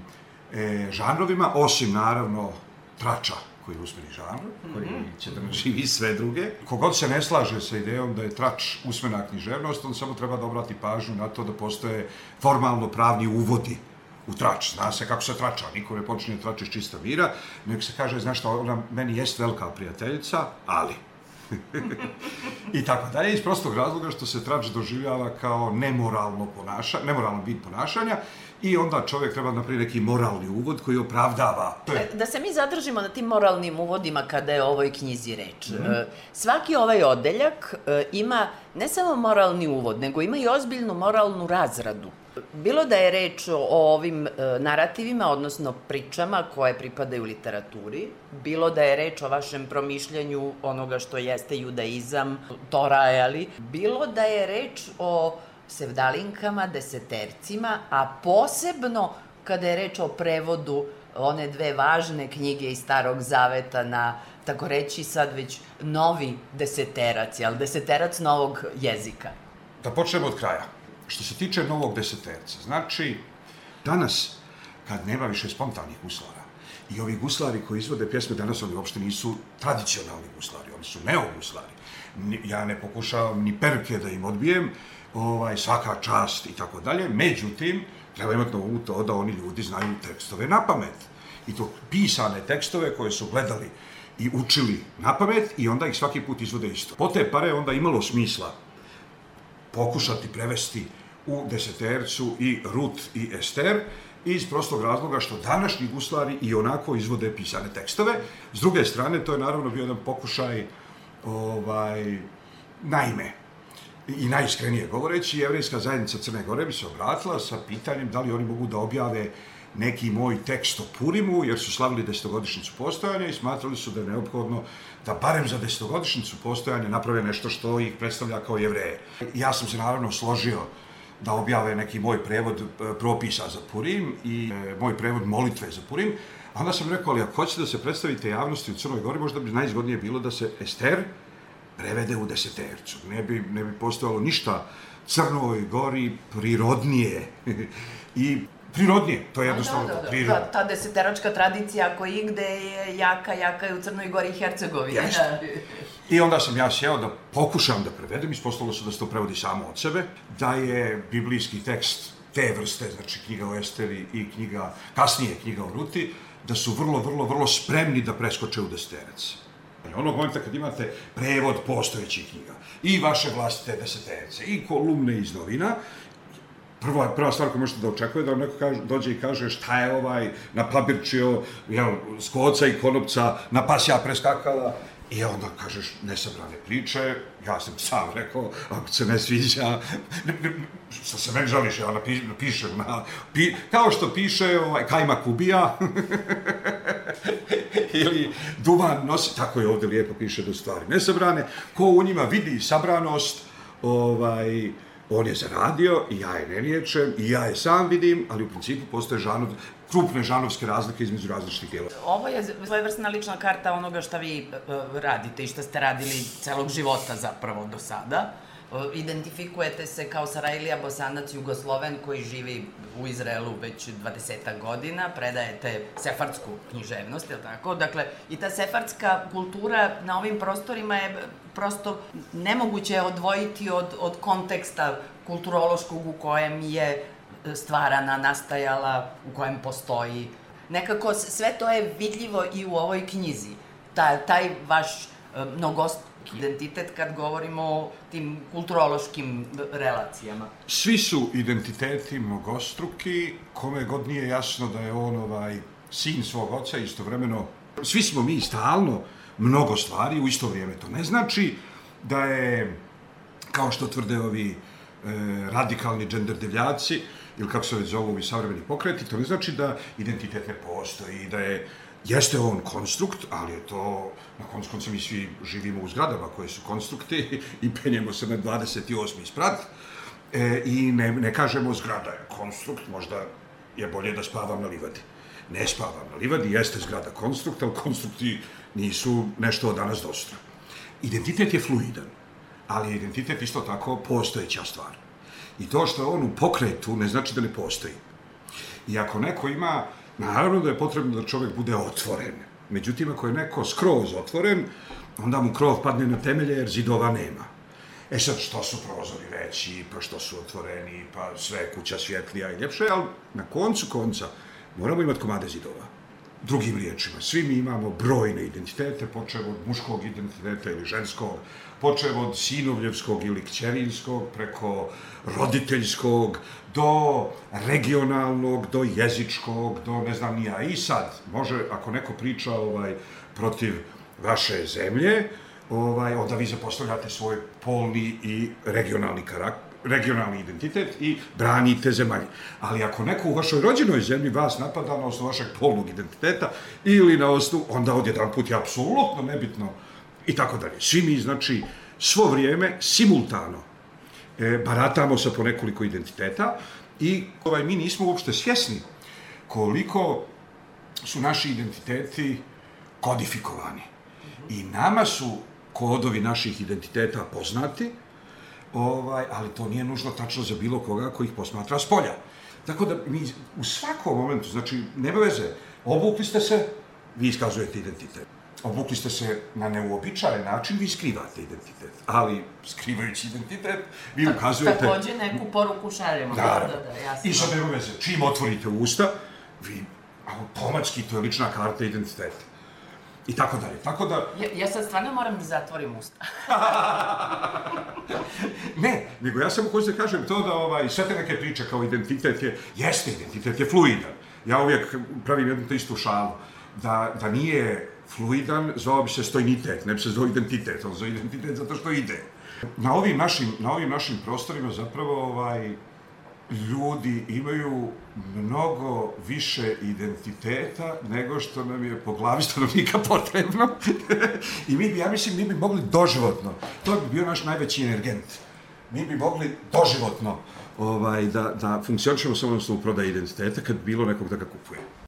I: e, žanrovima, osim naravno trača koji je usmeni žanr, koji mhm. će da živi sve druge. Kogod se ne slaže sa idejom da je trač usmena književnost, on samo treba da obrati pažnju na to da postoje formalno pravni uvodi u trač. Zna se kako se trača, niko ne počinje trač iz čista mira, nego se kaže, znaš što, ona meni jest velika prijateljica, ali I tako dalje, iz prostog razloga što se trač doživljava kao nemoralno ponaša, nemoralno bit ponašanja i onda čovjek treba napraviti neki moralni uvod koji opravdava.
H: Da, da se mi zadržimo na tim moralnim uvodima kada je o ovoj knjizi reč. Mm -hmm. Svaki ovaj odeljak e, ima ne samo moralni uvod, nego ima i ozbiljnu moralnu razradu. Bilo da je reč o ovim e, narativima, odnosno pričama koje pripadaju literaturi, bilo da je reč o vašem promišljanju onoga što jeste judaizam, Tora, ali, bilo da je reč o sevdalinkama, desetercima, a posebno kada je reč o prevodu one dve važne knjige iz Starog Zaveta na, tako reći sad već, novi deseterac, jel? Deseterac novog jezika.
I: Da počnemo od kraja. Što se tiče novog deseterca, znači, danas, kad nema više spontanih uslova, I ovi guslari koji izvode pjesme danas, oni uopšte nisu tradicionalni guslari, oni su neoguslari. Ja ne pokušavam ni perke da im odbijem, ovaj, svaka čast i tako dalje. Međutim, treba imati na umu to da oni ljudi znaju tekstove na pamet. I to pisane tekstove koje su gledali i učili na pamet i onda ih svaki put izvode isto. Po te pare onda imalo smisla pokušati prevesti u desetercu i Rut i Ester, iz prostog razloga što današnji guslari i onako izvode pisane tekstove. S druge strane, to je naravno bio jedan pokušaj ovaj, naime, i najiskrenije govoreći, Jevrijska zajednica Crne Gore bi se obratila sa pitanjem da li oni mogu da objave neki moj tekst o Purimu, jer su slavili desetogodišnicu postojanja i smatrali su da je neophodno da barem za desetogodišnicu postojanja naprave nešto što ih predstavlja kao jevreje. Ja sam se naravno složio da objave neki moj prevod e, propisa za Purim i e, moj prevod molitve za Purim. Onda sam rekao, ali ako hoćete da se predstavite javnosti u Crnoj Gori, možda bi najizgodnije bilo da se Ester prevede u desetercu. Ne bi, ne bi postojalo ništa Crnoj Gori prirodnije i prirodnije, to je jednostavno
H: da, da, da.
I: prirodno.
H: Ta, ta deseteračka tradicija ako igde je jaka, jaka je u Crnoj Gori i Hercegovini.
I: Jeste. I onda sam ja sjeo da pokušam da prevedem, ispostavilo se da se to prevodi samo od sebe, da je biblijski tekst te vrste, znači knjiga o Esteri i knjiga, kasnije knjiga o Ruti, da su vrlo, vrlo, vrlo spremni da preskoče u deseterac. Onog momenta kad imate prevod postojećih knjiga. I vaše vlastite deseterce i kolumne iz novina, prva, prva stvar koju možete da očekuje da vam neko kaže, dođe i kaže šta je ovaj napabirčio, jel, skoca i konopca, na pas ja preskakala, I onda kažeš nesabrane priče, ja sam sam rekao, ako se ne sviđa, što se meni žališ, ja napišem, na, pi, kao što piše ovaj, Kajma Kubija, ili Duvan nosi, tako je ovde lijepo piše do stvari. Nesabrane, ko u njima vidi sabranost, ovaj, on je zaradio i ja je ne liječem i ja je sam vidim, ali u principu postoje žanov, krupne žanovske razlike između različitih dela.
H: Ovo je svojevrsna lična karta onoga šta vi uh, radite i šta ste radili celog života zapravo do sada. Uh, identifikujete se kao Sarajlija Bosanac Jugosloven koji živi u Izraelu već 20 godina, predajete sefardsku književnost, je tako? Dakle, i ta sefardska kultura na ovim prostorima je prosto nemoguće odvojiti od, od konteksta kulturološkog u kojem je stvarana, nastajala, u kojem postoji. Nekako sve to je vidljivo i u ovoj knjizi. Ta, taj vaš e, mnogost identitet kad govorimo o tim kulturološkim relacijama.
I: Svi su identiteti mnogostruki, kome god nije jasno da je on ovaj sin svog oca istovremeno. Svi smo mi stalno mnogo stvari u isto vrijeme. To ne znači da je, kao što tvrde ovi e, radikalni džender devljaci, ili kako se već zovu ovi savremeni pokreti, to ne znači da identitet ne postoji da je Jeste on konstrukt, ali je to, na koncu konca mi svi živimo u zgradama koje su konstrukti i penjemo se na 28. sprat e, i ne, ne kažemo zgrada je konstrukt, možda je bolje da spavam na livadi. Ne spavam na livadi, jeste zgrada konstrukt, ali konstrukti nisu nešto od danas dosta. Identitet je fluidan, ali identitet isto tako postojeća stvar. I to što je on u pokretu ne znači da ne postoji. I ako neko ima, naravno da je potrebno da čovjek bude otvoren. Međutim, ako je neko skroz otvoren, onda mu krov padne na temelje jer zidova nema. E sad, što su prozori veći, pa što su otvoreni, pa sve kuća svjetlija i ljepše, ali na koncu konca moramo imati komade zidova. Drugim riječima, svi mi imamo brojne identitete, počeo od muškog identiteta ili ženskog, počeo od sinovljevskog ili kćerinskog, preko roditeljskog, do regionalnog, do jezičkog, do ne znam nija. I sad, može, ako neko priča ovaj, protiv vaše zemlje, ovaj, onda vi zapostavljate svoj polni i regionalni karakter, regionalni identitet i branite zemalje. Ali ako neko u vašoj rođenoj zemlji vas napada na osnovu vašeg polnog identiteta ili na osnovu, onda odjedan put je apsolutno nebitno i tako dalje. Svi mi, znači, svo vrijeme, simultano, e, baratamo sa po nekoliko identiteta i ovaj, mi nismo uopšte svjesni koliko su naši identiteti kodifikovani. I nama su kodovi naših identiteta poznati, ovaj, ali to nije nužno tačno za bilo koga ko ih posmatra s polja. Tako da mi u svakom momentu, znači, nema veze,
J: Obukli ste se, vi iskazujete identitet. Obukli ste se na neuobičajen način, vi skrivate identitet. Ali, skrivajući identitet, vi ukazujete...
B: Takođe neku poruku šaljemo.
J: Da, da, da, jasno. I sa nema veze, čim otvorite usta, vi automatski, to je lična karta identiteta. I tako dalje. Tako da...
B: Ja, ja sad stvarno moram da zatvorim usta.
J: ne, nego ja samo hoću da kažem to da ovaj, sve te neke priče kao identitet je, jeste identitet je fluidan. Ja uvijek pravim jednu te istu šalu. Da, da nije fluidan, zvao bi se stojnitet, ne bi se zvao identitet, on zove identitet zato što ide. Na ovim našim, na ovim našim prostorima zapravo ovaj, ljudi imaju mnogo više identiteta nego što nam je po glavi stanovnika potrebno. I mi bi, ja mislim, mi bi mogli doživotno, to bi bio naš najveći energent. Mi bi mogli doživotno ovaj, da, da funkcionišemo samo na osnovu prodaje identiteta kad bilo nekog da ga kupuje.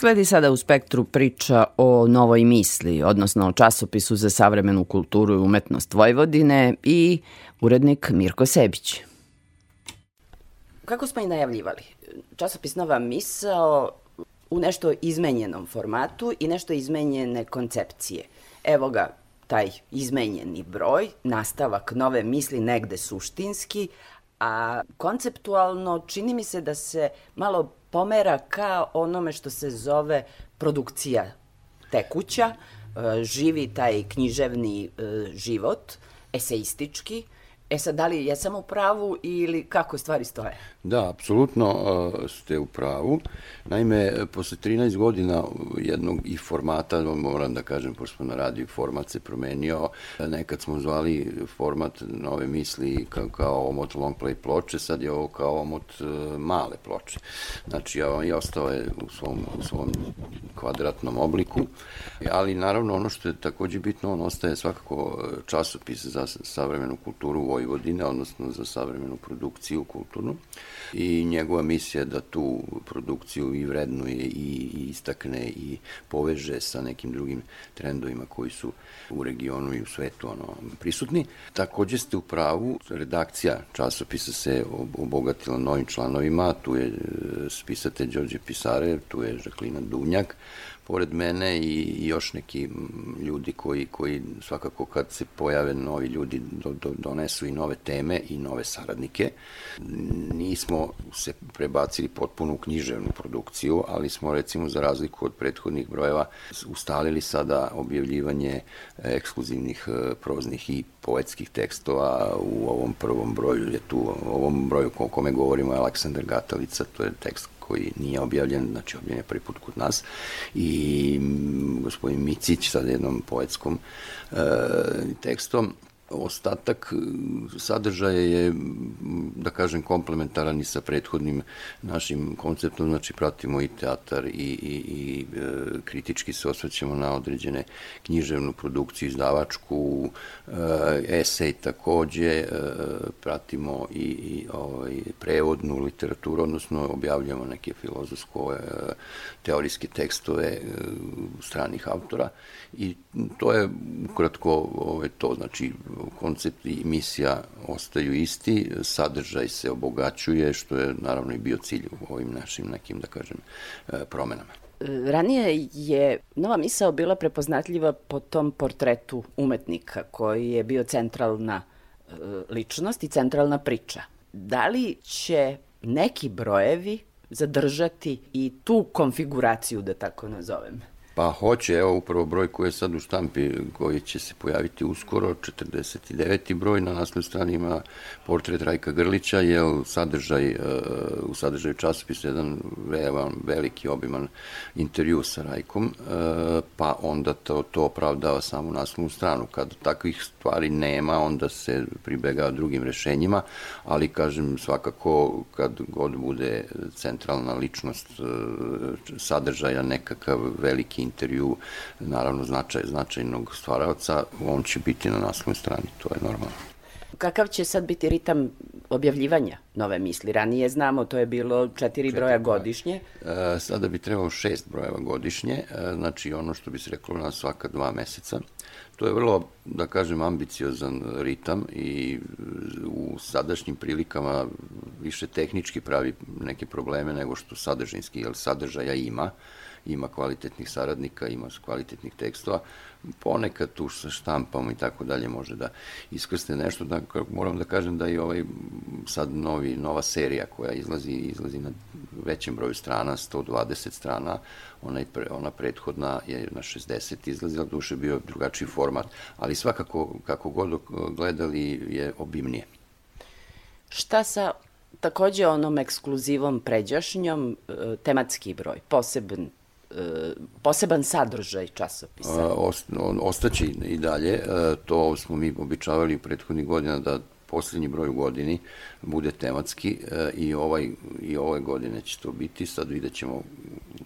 B: Sledi sada u spektru priča o novoj misli, odnosno o časopisu za savremenu kulturu i umetnost Vojvodine i urednik Mirko Sebić. Kako smo i najavljivali, časopis Nova misao u nešto izmenjenom formatu i nešto izmenjene koncepcije. Evo ga, taj izmenjeni broj, nastavak nove misli negde suštinski, a konceptualno čini mi se da se malo pomera ka onome što se zove produkcija tekuća, e, živi taj književni e, život, eseistički, E sad, da li jesam u pravu ili kako stvari stoje?
K: Da, apsolutno ste u pravu. Naime, posle 13 godina jednog i formata, moram da kažem, pošto smo na radiju, format se promenio. Nekad smo zvali format nove misli kao, kao omot long play ploče, sad je ovo kao omot e, male ploče. Znači, i ostao je u svom, u svom kvadratnom obliku, ali naravno ono što je takođe bitno, on ostaje svakako časopis za savremenu kulturu Vojvodine, odnosno za savremenu produkciju kulturnu i njegova misija da tu produkciju i vrednuje i, i istakne i poveže sa nekim drugim trendovima koji su u regionu i u svetu ono, prisutni. Takođe ste u pravu, redakcija časopisa se obogatila novim članovima, tu je e, spisatelj Đorđe Pisare, tu je Žaklina Dunjak, pored mene i još neki ljudi koji, koji svakako kad se pojave novi ljudi do, do, donesu i nove teme i nove saradnike. Nismo se prebacili potpuno u književnu produkciju, ali smo recimo za razliku od prethodnih brojeva ustalili sada objavljivanje ekskluzivnih e, proznih i poetskih tekstova u ovom prvom broju je tu, u ovom broju o kome govorimo je Aleksandar Gatalica, to je tekst koji nije objavljen, znači objavljen je prvi put kod nas. I gospodin Micić sa jednom poetskom e, tekstom Ostatak e, sadržaja je, da kažem, komplementaran i sa prethodnim našim konceptom, znači pratimo i teatar i, i, i e, kritički se osvrćemo na određene književnu produkciju, izdavačku, e, esej takođe, pratimo i, i ovaj, prevodnu literaturu, odnosno objavljamo neke filozofsko teorijske tekstove stranih autora. I to je ukratko ovaj, to, znači koncept i misija ostaju isti, sadržaj se obogaćuje, što je naravno i bio cilj u ovim našim nekim, da kažem, e, promenama.
B: Ranije je Nova misao bila prepoznatljiva po tom portretu umetnika koji je bio centralna e, ličnost i centralna priča. Da li će neki brojevi zadržati i tu konfiguraciju, da tako nazovem?
K: Pa hoće, evo upravo broj koji je sad u štampi, koji će se pojaviti uskoro, 49. broj, na naslovnoj strani ima portret Rajka Grlića, je sadržaj, uh, u sadržaju časopisa jedan vevan, veliki, obiman intervju sa Rajkom, uh, pa onda to, to opravdava samo naslovnu stranu. Kad takvih stvari nema, onda se pribega drugim rešenjima, ali kažem svakako kad god bude centralna ličnost uh, sadržaja nekakav veliki intervju, naravno značaj, značajnog stvaralca, on će biti na naslovnoj strani, to je normalno.
B: Kakav će sad biti ritam objavljivanja nove misli? Ranije znamo, to je bilo četiri broja godišnje.
K: E, sada bi trebalo šest brojeva godišnje, e, znači ono što bi se reklo na svaka dva meseca. To je vrlo, da kažem, ambiciozan ritam i u sadašnjim prilikama više tehnički pravi neke probleme nego što sadržinski, jer sadržaja ima ima kvalitetnih saradnika, ima kvalitetnih tekstova, ponekad tu sa štampom i tako dalje može da iskrste nešto, da, moram da kažem da i ovaj sad novi, nova serija koja izlazi, izlazi na većem broju strana, 120 strana, ona, pre, ona prethodna je na 60 izlazila, duše bio drugačiji format, ali svakako kako god gledali je obimnije.
B: Šta sa takođe onom ekskluzivom pređašnjom, e, tematski broj, poseben poseban sadržaj časopisa?
K: Ostaće i dalje. To smo mi običavali u prethodnih godina da poslednji broj u godini bude tematski i ovaj i ove godine će to biti. Sad vidjet ćemo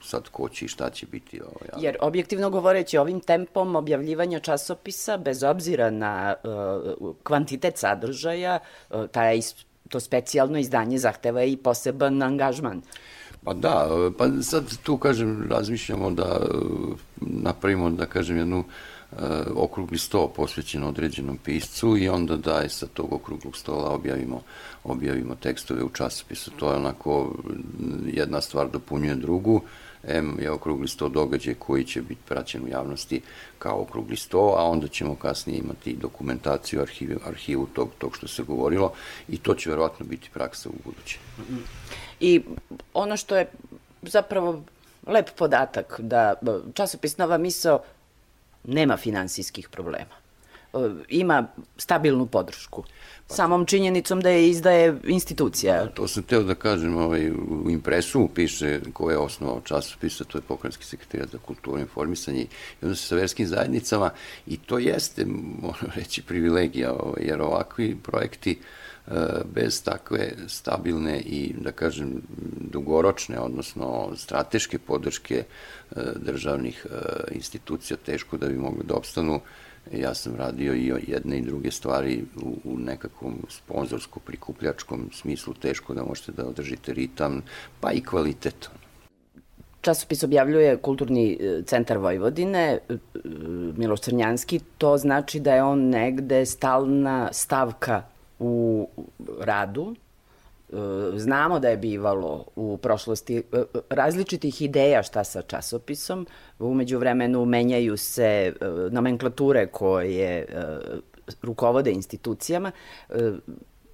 K: sad ko će i šta će biti.
B: Ovaj, Jer objektivno govoreći ovim tempom objavljivanja časopisa, bez obzira na uh, kvantitet sadržaja, uh, taj, to specijalno izdanje zahteva i poseban angažman.
K: Pa da, pa sad tu kažem, razmišljamo da napravimo, da kažem, jednu okrugli sto posvećen određenom piscu i onda da je sa tog okruglog stola objavimo, objavimo tekstove u časopisu. To je onako jedna stvar dopunjuje drugu. M je okrugli sto događaj koji će biti praćen u javnosti kao okrugli sto, a onda ćemo kasnije imati dokumentaciju, arhivu, arhivu tog, tog što se govorilo i to će verovatno biti praksa u buduće.
B: I ono što je zapravo lep podatak da časopis Nova Misao nema finansijskih problema. E, ima stabilnu podršku. Pa, Samom činjenicom da je izdaje institucija.
K: To sam teo da kažem, ovaj, u impresu piše ko je osnovao časopisa, to je pokrenjski sekretarijat za kulturu i informisanje i onda se sa verskim zajednicama i to jeste, moram reći, privilegija, ovaj, jer ovakvi projekti e, bez takve stabilne i, da kažem, dugoročne, odnosno strateške podrške e, državnih institucija, teško da bi mogli da opstanu ja sam radio i jedne i druge stvari u, u nekakvom sponzorsko-prikupljačkom smislu, teško da možete da održite ritam, pa i kvalitet.
B: Časopis objavljuje Kulturni e, centar Vojvodine, e, e, Miloš Crnjanski, to znači da je on negde stalna stavka u radu, znamo da je bivalo u prošlosti e, e, različitih ideja šta sa časopisom. Umeđu vremenu menjaju se nomenklature koje rukovode institucijama.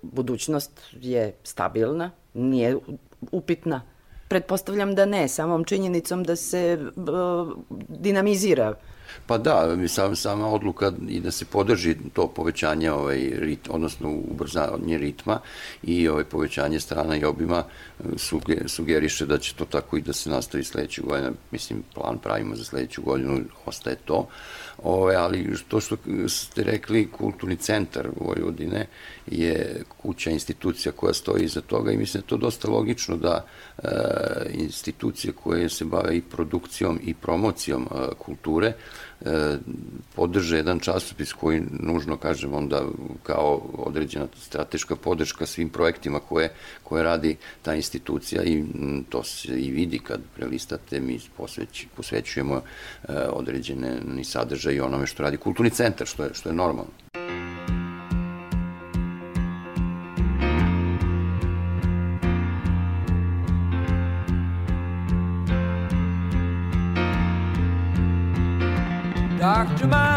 B: Budućnost je stabilna, nije upitna. Pretpostavljam da ne, samom činjenicom da se dinamizira
K: Pa da, sam, sama odluka i da se podrži to povećanje, ovaj, rit, odnosno ubrzanje ritma i ovaj, povećanje strana i obima sugeriše da će to tako i da se nastavi sledeću godinu. Mislim, plan pravimo za sledeću godinu, ostaje to. Ove, ali to što ste rekli, kulturni centar Vojvodine je kuća, institucija koja stoji iza toga i mislim da je to dosta logično da e, institucije koje se bave i produkcijom i promocijom e, kulture podrže jedan časopis koji nužno, kažem, onda kao određena strateška podrška svim projektima koje, koje radi ta institucija i to se i vidi kad prelistate, mi posveć, posvećujemo e, određene sadržaje i onome što radi kulturni centar, što je, što je normalno. to my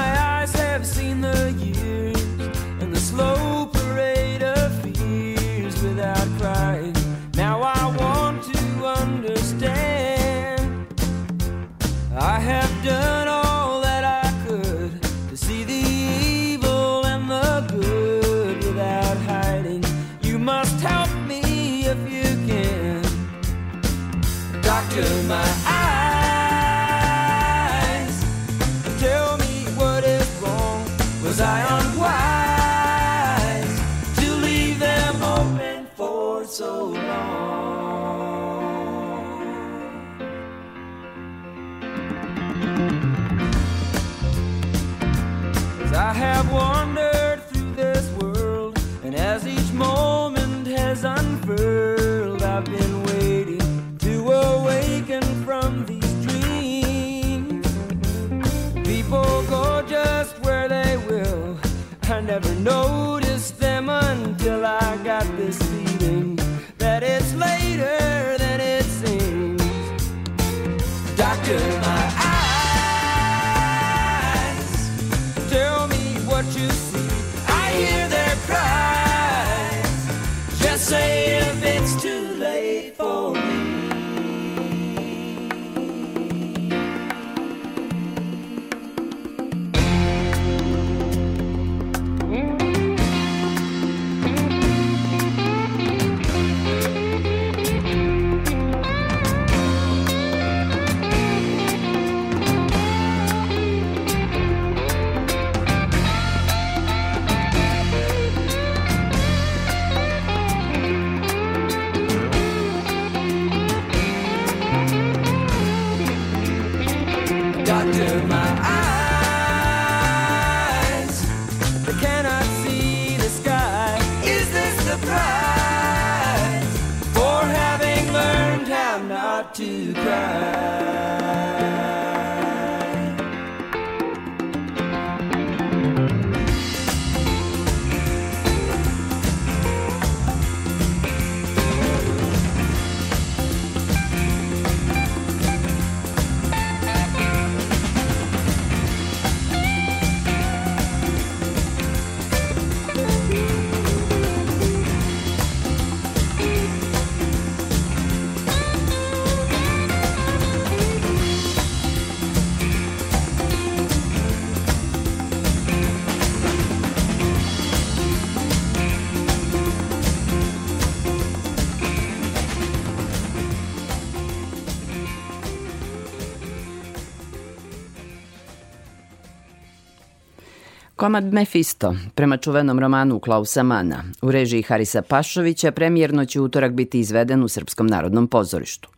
B: Komad Mefisto, prema čuvenom romanu Klausa Mana, u režiji Harisa Pašovića, premijerno će utorak biti izveden u Srpskom narodnom pozorištu.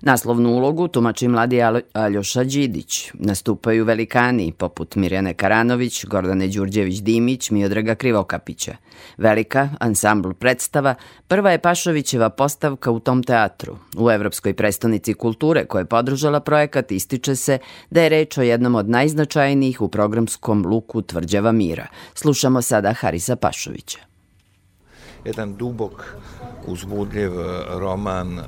B: Naslovnu ulogu tumači mladi Aljoša Đidić. Nastupaju velikani poput Mirjane Karanović, Gordane Đurđević-Dimić, Miodraga Krivokapića. Velika, ansambl predstava, prva je Pašovićeva postavka u tom teatru. U Evropskoj prestonici kulture koja je podržala projekat ističe se da je reč o jednom od najznačajnijih u programskom luku Tvrđava mira. Slušamo sada Harisa Pašovića.
L: Jedan dubok uzbudljiv e, roman e,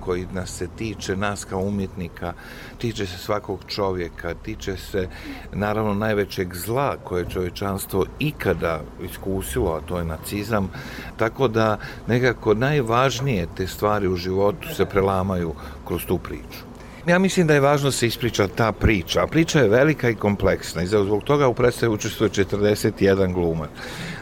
L: koji nas se tiče, nas kao umjetnika, tiče se svakog čovjeka, tiče se naravno najvećeg zla koje je čovječanstvo ikada iskusilo, a to je nacizam, tako da nekako najvažnije te stvari u životu se prelamaju kroz tu priču. Ja mislim da je važno da se ispriča ta priča, a priča je velika i kompleksna i zbog toga u predstavu učestvuje 41 glumac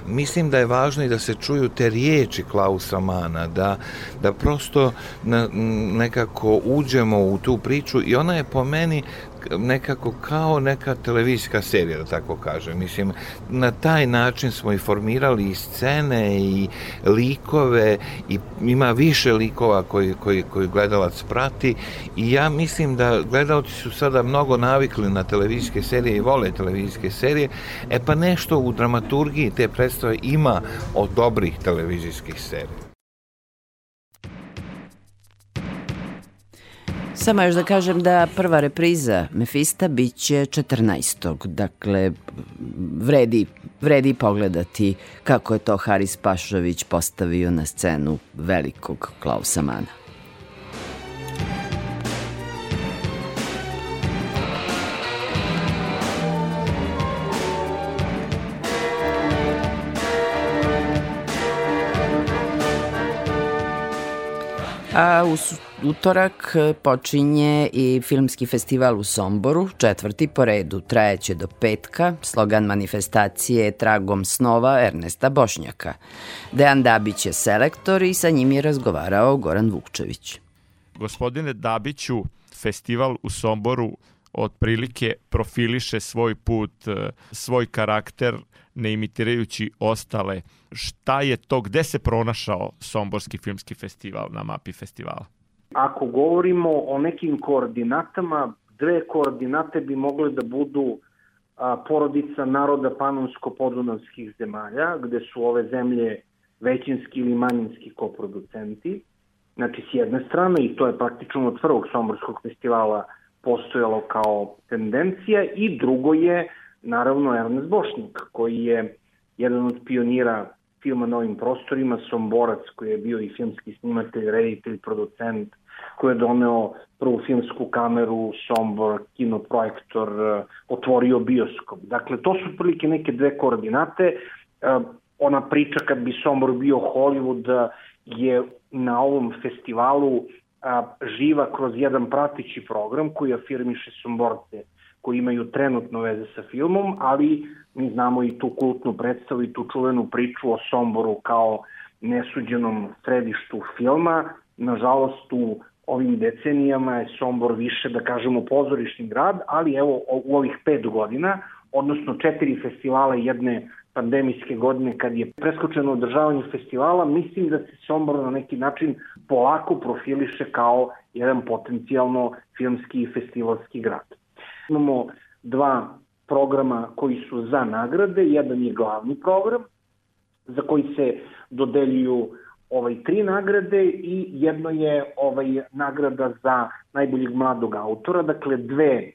L: mislim da je važno i da se čuju te riječi Klausa Mana, da, da prosto na, nekako uđemo u tu priču i ona je po meni nekako kao neka televizijska serija, da tako kažem. Mislim, na taj način smo i formirali i scene i likove i ima više likova koji, koji, koji gledalac prati i ja mislim da gledalci su sada mnogo navikli na televizijske serije i vole televizijske serije, e pa nešto u dramaturgiji te predstave ima od dobrih televizijskih serija.
B: Samo još da kažem da prva repriza Mefista biće 14. Dakle, vredi, vredi pogledati kako je to Haris Pašović postavio na scenu velikog Klausa Mana. A u utorak počinje i filmski festival u Somboru, četvrti po redu, trajeće do petka, slogan manifestacije je Tragom snova Ernesta Bošnjaka. Dejan Dabić je selektor i sa njim je razgovarao Goran Vukčević.
M: Gospodine Dabiću, festival u Somboru otprilike profiliše svoj put, svoj karakter, ne imitirajući ostale. Šta je to, gde se pronašao Somborski filmski festival na mapi festivala?
N: Ako govorimo o nekim koordinatama, dve koordinate bi mogle da budu porodica naroda panonsko-podunavskih zemalja, gde su ove zemlje većinski ili manjinski koproducenti. Znači, s jedne strane, i to je praktično od prvog Somborskog festivala postojalo kao tendencija, i drugo je, naravno, Ernest Bošnjak, koji je jedan od pionira filma na ovim prostorima, Somborac, koji je bio i filmski snimatelj, reditelj, producent, koji je doneo prvu filmsku kameru, Sombor, kinoprojektor, otvorio bioskop. Dakle, to su prilike neke dve koordinate. Eh, ona priča kad bi Sombor bio Hollywood je na ovom festivalu eh, živa kroz jedan pratići program koji afirmiše Somborce koji imaju trenutno veze sa filmom, ali mi znamo i tu kultnu predstavu i tu čuvenu priču o Somboru kao nesuđenom središtu filma. Nažalost, u ovim decenijama je Sombor više, da kažemo, pozorišni grad, ali evo u ovih pet godina, odnosno četiri festivala jedne pandemijske godine kad je preskočeno održavanje festivala, mislim da se Sombor na neki način polako profiliše kao jedan potencijalno filmski i festivalski grad. Imamo dva programa koji su za nagrade, jedan je glavni program za koji se dodeljuju ovaj tri nagrade i jedno je ovaj nagrada za najboljeg mladog autora, dakle dve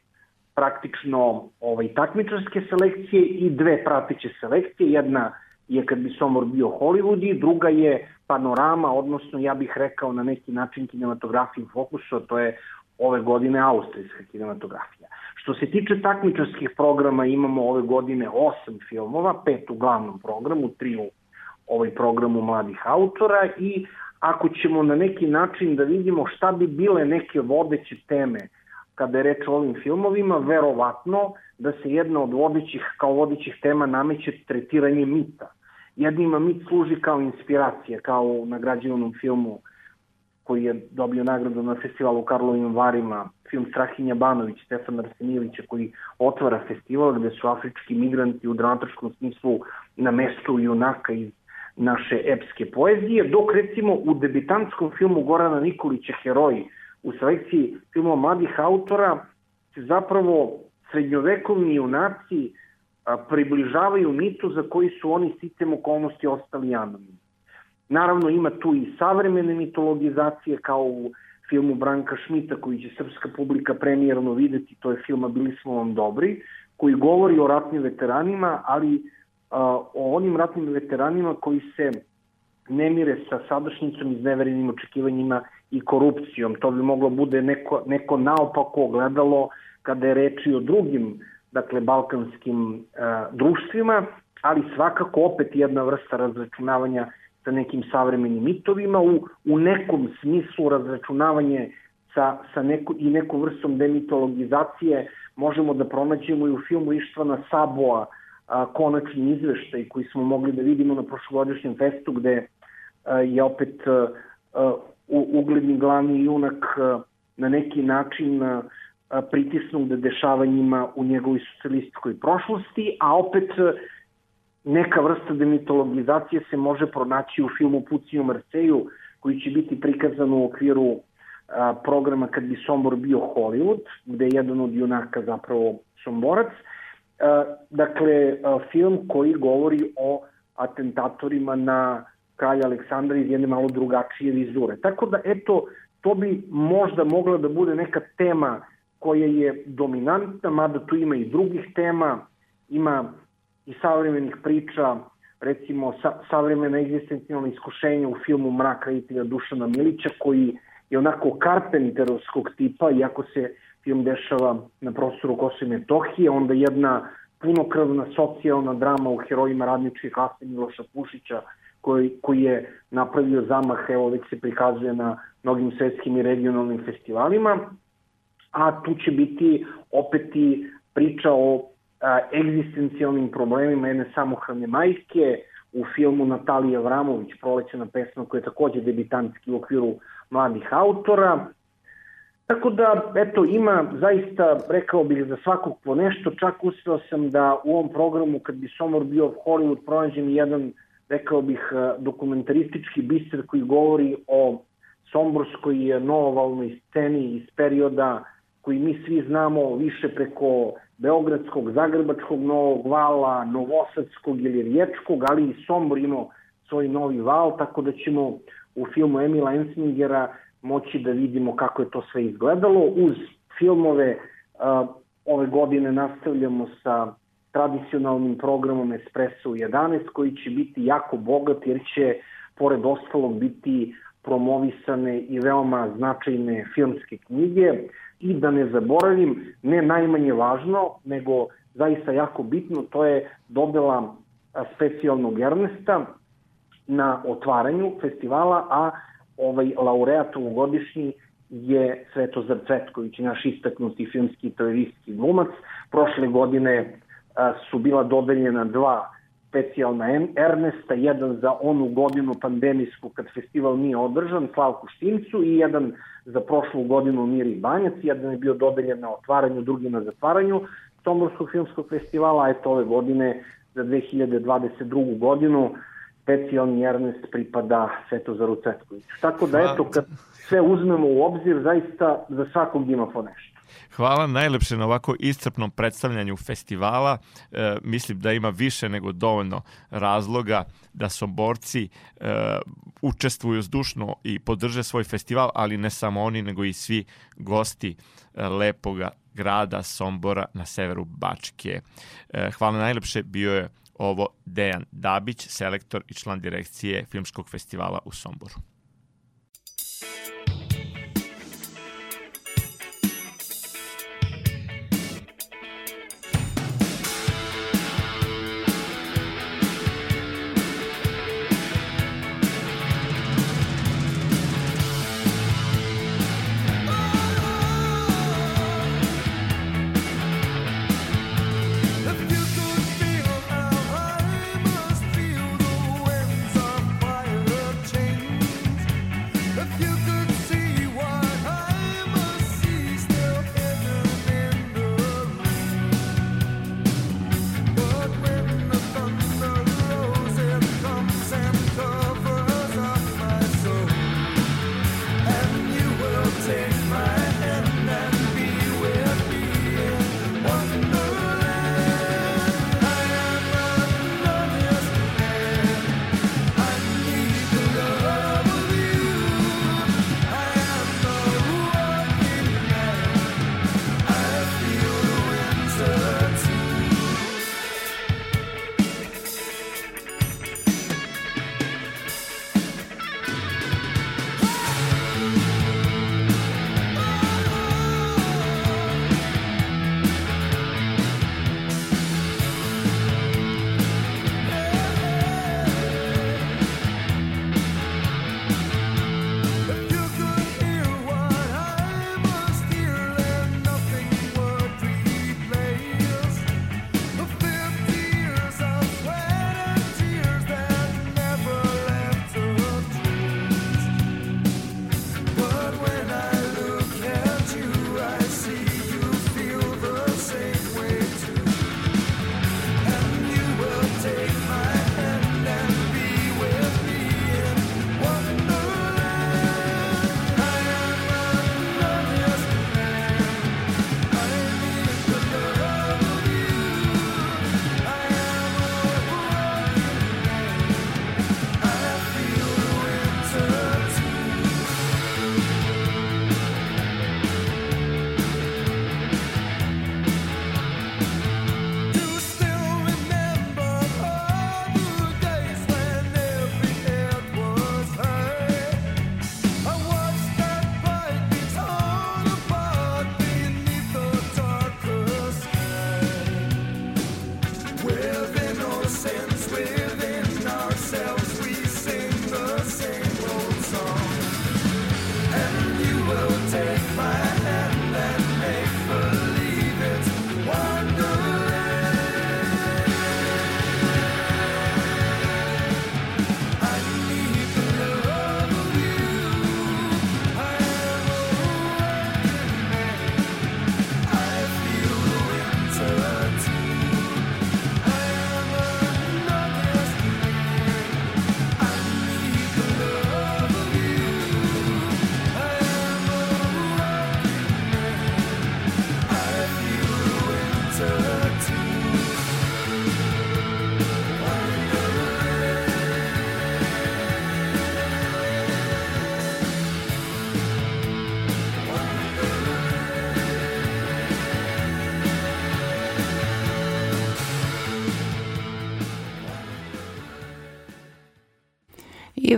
N: praktično ovaj takmičarske selekcije i dve prateće selekcije, jedna je kad bi Somor bio Hollywood i druga je panorama, odnosno ja bih rekao na neki način kinematografiju fokusa, to je ove godine austrijska kinematografija. Što se tiče takmičarskih programa, imamo ove godine osam filmova, pet u glavnom programu, tri u ovaj programu mladih autora i ako ćemo na neki način da vidimo šta bi bile neke vodeće teme kada je reč o ovim filmovima, verovatno da se jedna od vodećih, kao vodećih tema nameće tretiranje mita. Jednima mit služi kao inspiracija, kao u nagrađivanom filmu koji je dobio nagradu na festivalu u Karlovim Varima, film Strahinja Banović, Stefan Arsenijevića, koji otvara festival gde su afrički migranti u dramatičkom smislu na mestu junaka iz naše epske poezije, dok recimo u debitantskom filmu Gorana Nikolića Heroji u selekciji filmova mladih autora se zapravo srednjovekovni junaci približavaju mitu za koji su oni sicem okolnosti ostali anonimni. Naravno ima tu i savremene mitologizacije kao u filmu Branka Šmita koji će srpska publika premijerno videti, to je filma Bili smo vam dobri, koji govori o ratnim veteranima, ali o onim ratnim veteranima koji se ne mire sa sadašnjicom, izneverenim očekivanjima i korupcijom. To bi moglo bude neko, neko naopako gledalo kada je reči o drugim dakle, balkanskim uh, društvima, ali svakako opet jedna vrsta razračunavanja sa nekim savremenim mitovima, u, u nekom smislu razračunavanje sa, sa neko, i nekom vrstom demitologizacije možemo da pronađemo i u filmu Ištvana Saboa, a, konačni izveštaj koji smo mogli da vidimo na prošlogodišnjem festu gde a, je opet a, a, ugledni glavni junak a, na neki način a, pritisnut dešavanjima u njegovoj socijalističkoj prošlosti, a opet neka vrsta demitologizacije se može pronaći u filmu Puci u Marseju, koji će biti prikazan u okviru programa kad bi Sombor bio Hollywood, gde je jedan od junaka zapravo Somborac, dakle, film koji govori o atentatorima na kralja Aleksandra iz jedne malo drugačije vizure. Tako da, eto, to bi možda mogla da bude neka tema koja je dominantna, mada tu ima i drugih tema, ima i savremenih priča, recimo sa, savremena egzistencijalna iskušenja u filmu Mrak reditelja Dušana Milića, koji je onako karpenterovskog tipa, iako se film dešava na prostoru Kosova i Metohije, onda jedna punokrvna socijalna drama u herojima radničke klase Miloša Pušića, koji, koji je napravio zamah, evo već se prikazuje na mnogim svetskim i regionalnim festivalima, a tu će biti opet i priča o a, egzistencijalnim problemima jedne samohrane majke, u filmu Natalija Vramović, prolećena pesma koja je takođe debitanski u okviru mladih autora, Tako da, eto, ima zaista, rekao bih, za svakog po nešto, čak uspeo sam da u ovom programu, kad bi Somor bio Hollywood, pronađem jedan, rekao bih, dokumentaristički biser koji govori o somborskoj novovalnoj sceni iz perioda koji mi svi znamo više preko Beogradskog, Zagrebačkog novog vala, Novosadskog ili Riječkog, ali i Sombor imao svoj novi val, tako da ćemo u filmu Emila Ensmingera moći da vidimo kako je to sve izgledalo. Uz filmove ove godine nastavljamo sa tradicionalnim programom Espresso 11 koji će biti jako bogat jer će pored ostalog biti promovisane i veoma značajne filmske knjige i da ne zaboravim, ne najmanje važno, nego zaista jako bitno, to je dodela specijalnog Ernesta na otvaranju festivala, a ovaj laureat ovogodišnji je Svetozar Cvetković, naš istaknuti filmski i televizijski glumac. Prošle godine su bila dodeljena dva specijalna Ernesta, jedan za onu godinu pandemijsku kad festival nije održan, Slavku Štimcu i jedan za prošlu godinu Miri Banjac, jedan je bio dodeljen na otvaranju, drugi na zatvaranju Somborskog filmskog festivala, a eto ove godine za 2022. godinu specijalni Ernest pripada Svetozaru Cetkoviću. Tako da, eto, kad sve uzmemo u obzir, zaista za svakog ima po nešto.
M: Hvala najlepše na ovako iscrpnom predstavljanju festivala. E, mislim da ima više nego dovoljno razloga da Somborci e, učestvuju zdušno i podrže svoj festival, ali ne samo oni, nego i svi gosti e, lepoga grada Sombora na severu Bačke. E, hvala najlepše, bio je ovo Dejan Dabić, selektor i član direkcije Filmskog festivala u Somboru.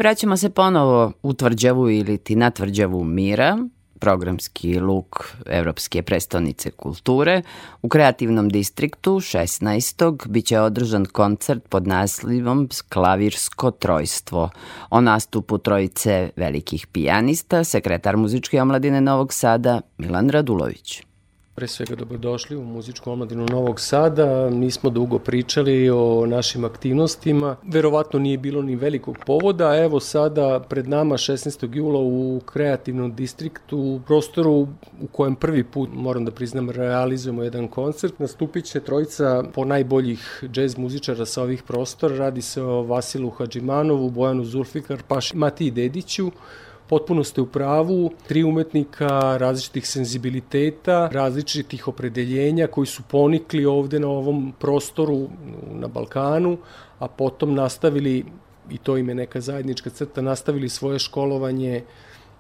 B: Vraćamo se ponovo u tvrđavu ili ti na tvrđavu mira, programski luk Evropske prestonice kulture. U kreativnom distriktu 16. biće održan koncert pod naslivom Klavirsko trojstvo. O nastupu trojice velikih pijanista, sekretar muzičke omladine Novog Sada Milan Radulović.
O: Pre svega dobrodošli u muzičku omladinu Novog Sada. Nismo dugo pričali o našim aktivnostima. Verovatno nije bilo ni velikog povoda. Evo sada pred nama 16. jula u kreativnom distriktu, u prostoru u kojem prvi put, moram da priznam, realizujemo jedan koncert. Nastupit će trojica po najboljih džez muzičara sa ovih prostora. Radi se o Vasilu Hadžimanovu, Bojanu Zulfikar, Paši Matiji Dediću, Potpuno ste u pravu, tri umetnika različitih senzibiliteta, različitih opredeljenja koji su ponikli ovde na ovom prostoru na Balkanu, a potom nastavili, i to im je neka zajednička crta, nastavili svoje školovanje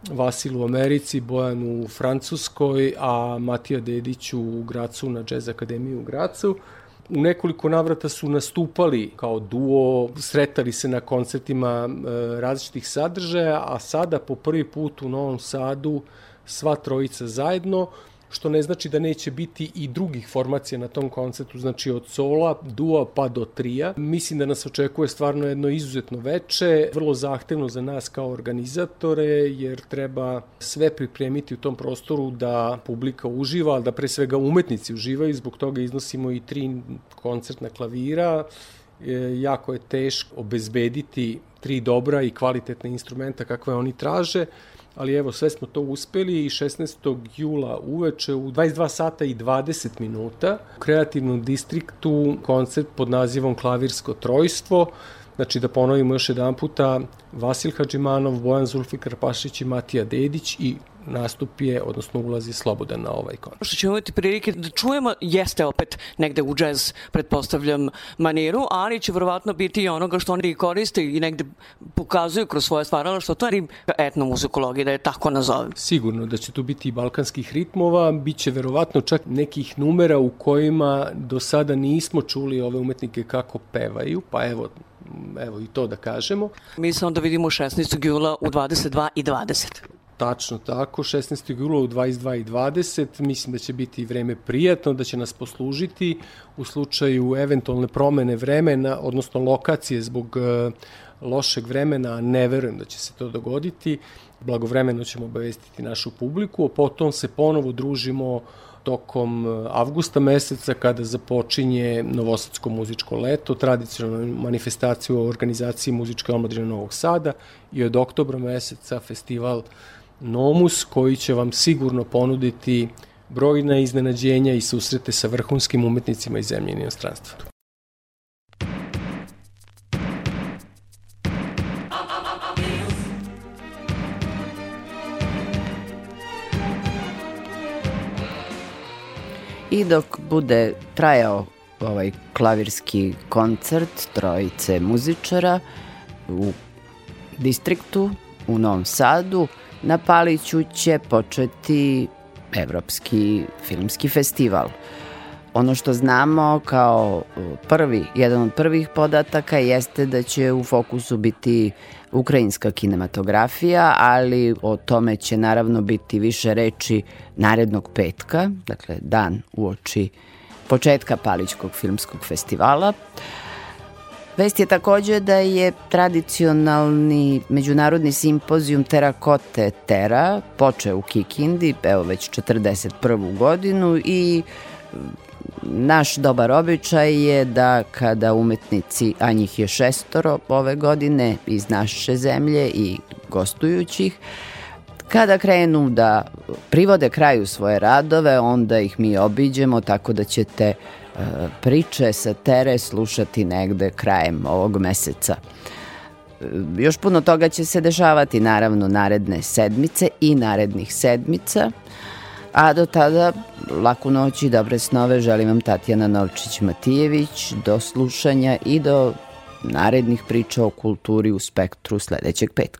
O: Vasil u Americi, Bojan u Francuskoj, a Matija Dedić u Gracu na Jazz Akademiji u Gracu. U nekoliko navrata su nastupali kao duo, sretali se na koncertima e, različitih sadržaja, a sada po prvi put u Novom Sadu sva trojica zajedno što ne znači da neće biti i drugih formacija na tom koncertu, znači od sola, dua pa do trija. Mislim da nas očekuje stvarno jedno izuzetno veče, vrlo zahtevno za nas kao organizatore, jer treba sve pripremiti u tom prostoru da publika uživa, da pre svega umetnici uživaju, zbog toga iznosimo i tri koncertna klavira, e, jako je teško obezbediti tri dobra i kvalitetne instrumenta kakve oni traže ali evo sve smo to uspeli i 16. jula uveče u 22 sata i 20 minuta u kreativnom distriktu koncert pod nazivom Klavirsko trojstvo Znači da ponovimo još jedan puta, Vasil Hadžimanov, Bojan Zulfikar Pašić i Matija Dedić i nastup je, odnosno ulazi slobodan na ovaj koncert.
P: Što ćemo imati prilike da čujemo, jeste opet negde u džez, pretpostavljam, maniru, ali će verovatno biti i onoga što oni koriste i negde pokazuju kroz svoje što to je etnomuzikologija, da je tako nazovem.
O: Sigurno da će tu biti i balkanskih ritmova, bit će verovatno čak nekih numera u kojima do sada nismo čuli ove umetnike kako pevaju, pa evo, evo i to da kažemo.
P: Mi se onda vidimo 16. jula u 22 i 20.
O: Tačno tako, 16. jula u 22 i 20. Mislim da će biti vreme prijatno, da će nas poslužiti u slučaju eventualne promene vremena, odnosno lokacije zbog uh, lošeg vremena, ne verujem da će se to dogoditi. Blagovremeno ćemo obavestiti našu publiku, a potom se ponovo družimo tokom e, avgusta meseca kada započinje Novosadsko muzičko leto, tradicionalnu manifestaciju o organizaciji muzičke omladine Novog Sada i od oktobra meseca festival Nomus koji će vam sigurno ponuditi brojna iznenađenja i susrete sa vrhunskim umetnicima iz zemlje i inostranstva.
B: I dok bude trajao ovaj klavirski koncert trojice muzičara u distriktu u Novom Sadu, na Paliću će početi Evropski filmski festival. Ono što znamo kao prvi, jedan od prvih podataka jeste da će u fokusu biti ukrajinska kinematografija, ali o tome će naravno biti više reči narednog petka, dakle dan uoči početka Palićkog filmskog festivala. Vest je takođe da je tradicionalni međunarodni simpozijum Terakote Tera počeo u Kikindi, evo već 41. godinu i naš dobar običaj je da kada umetnici, a njih je šestoro ove godine iz naše zemlje i gostujućih, kada krenu da privode kraju svoje radove, onda ih mi obiđemo tako da ćete priče sa tere slušati negde krajem ovog meseca. Još puno toga će se dešavati naravno naredne sedmice i narednih sedmica. A do tada, laku noć i dobre snove želim vam Tatjana Novčić-Matijević do slušanja i do narednih priča o kulturi u spektru sledećeg petka.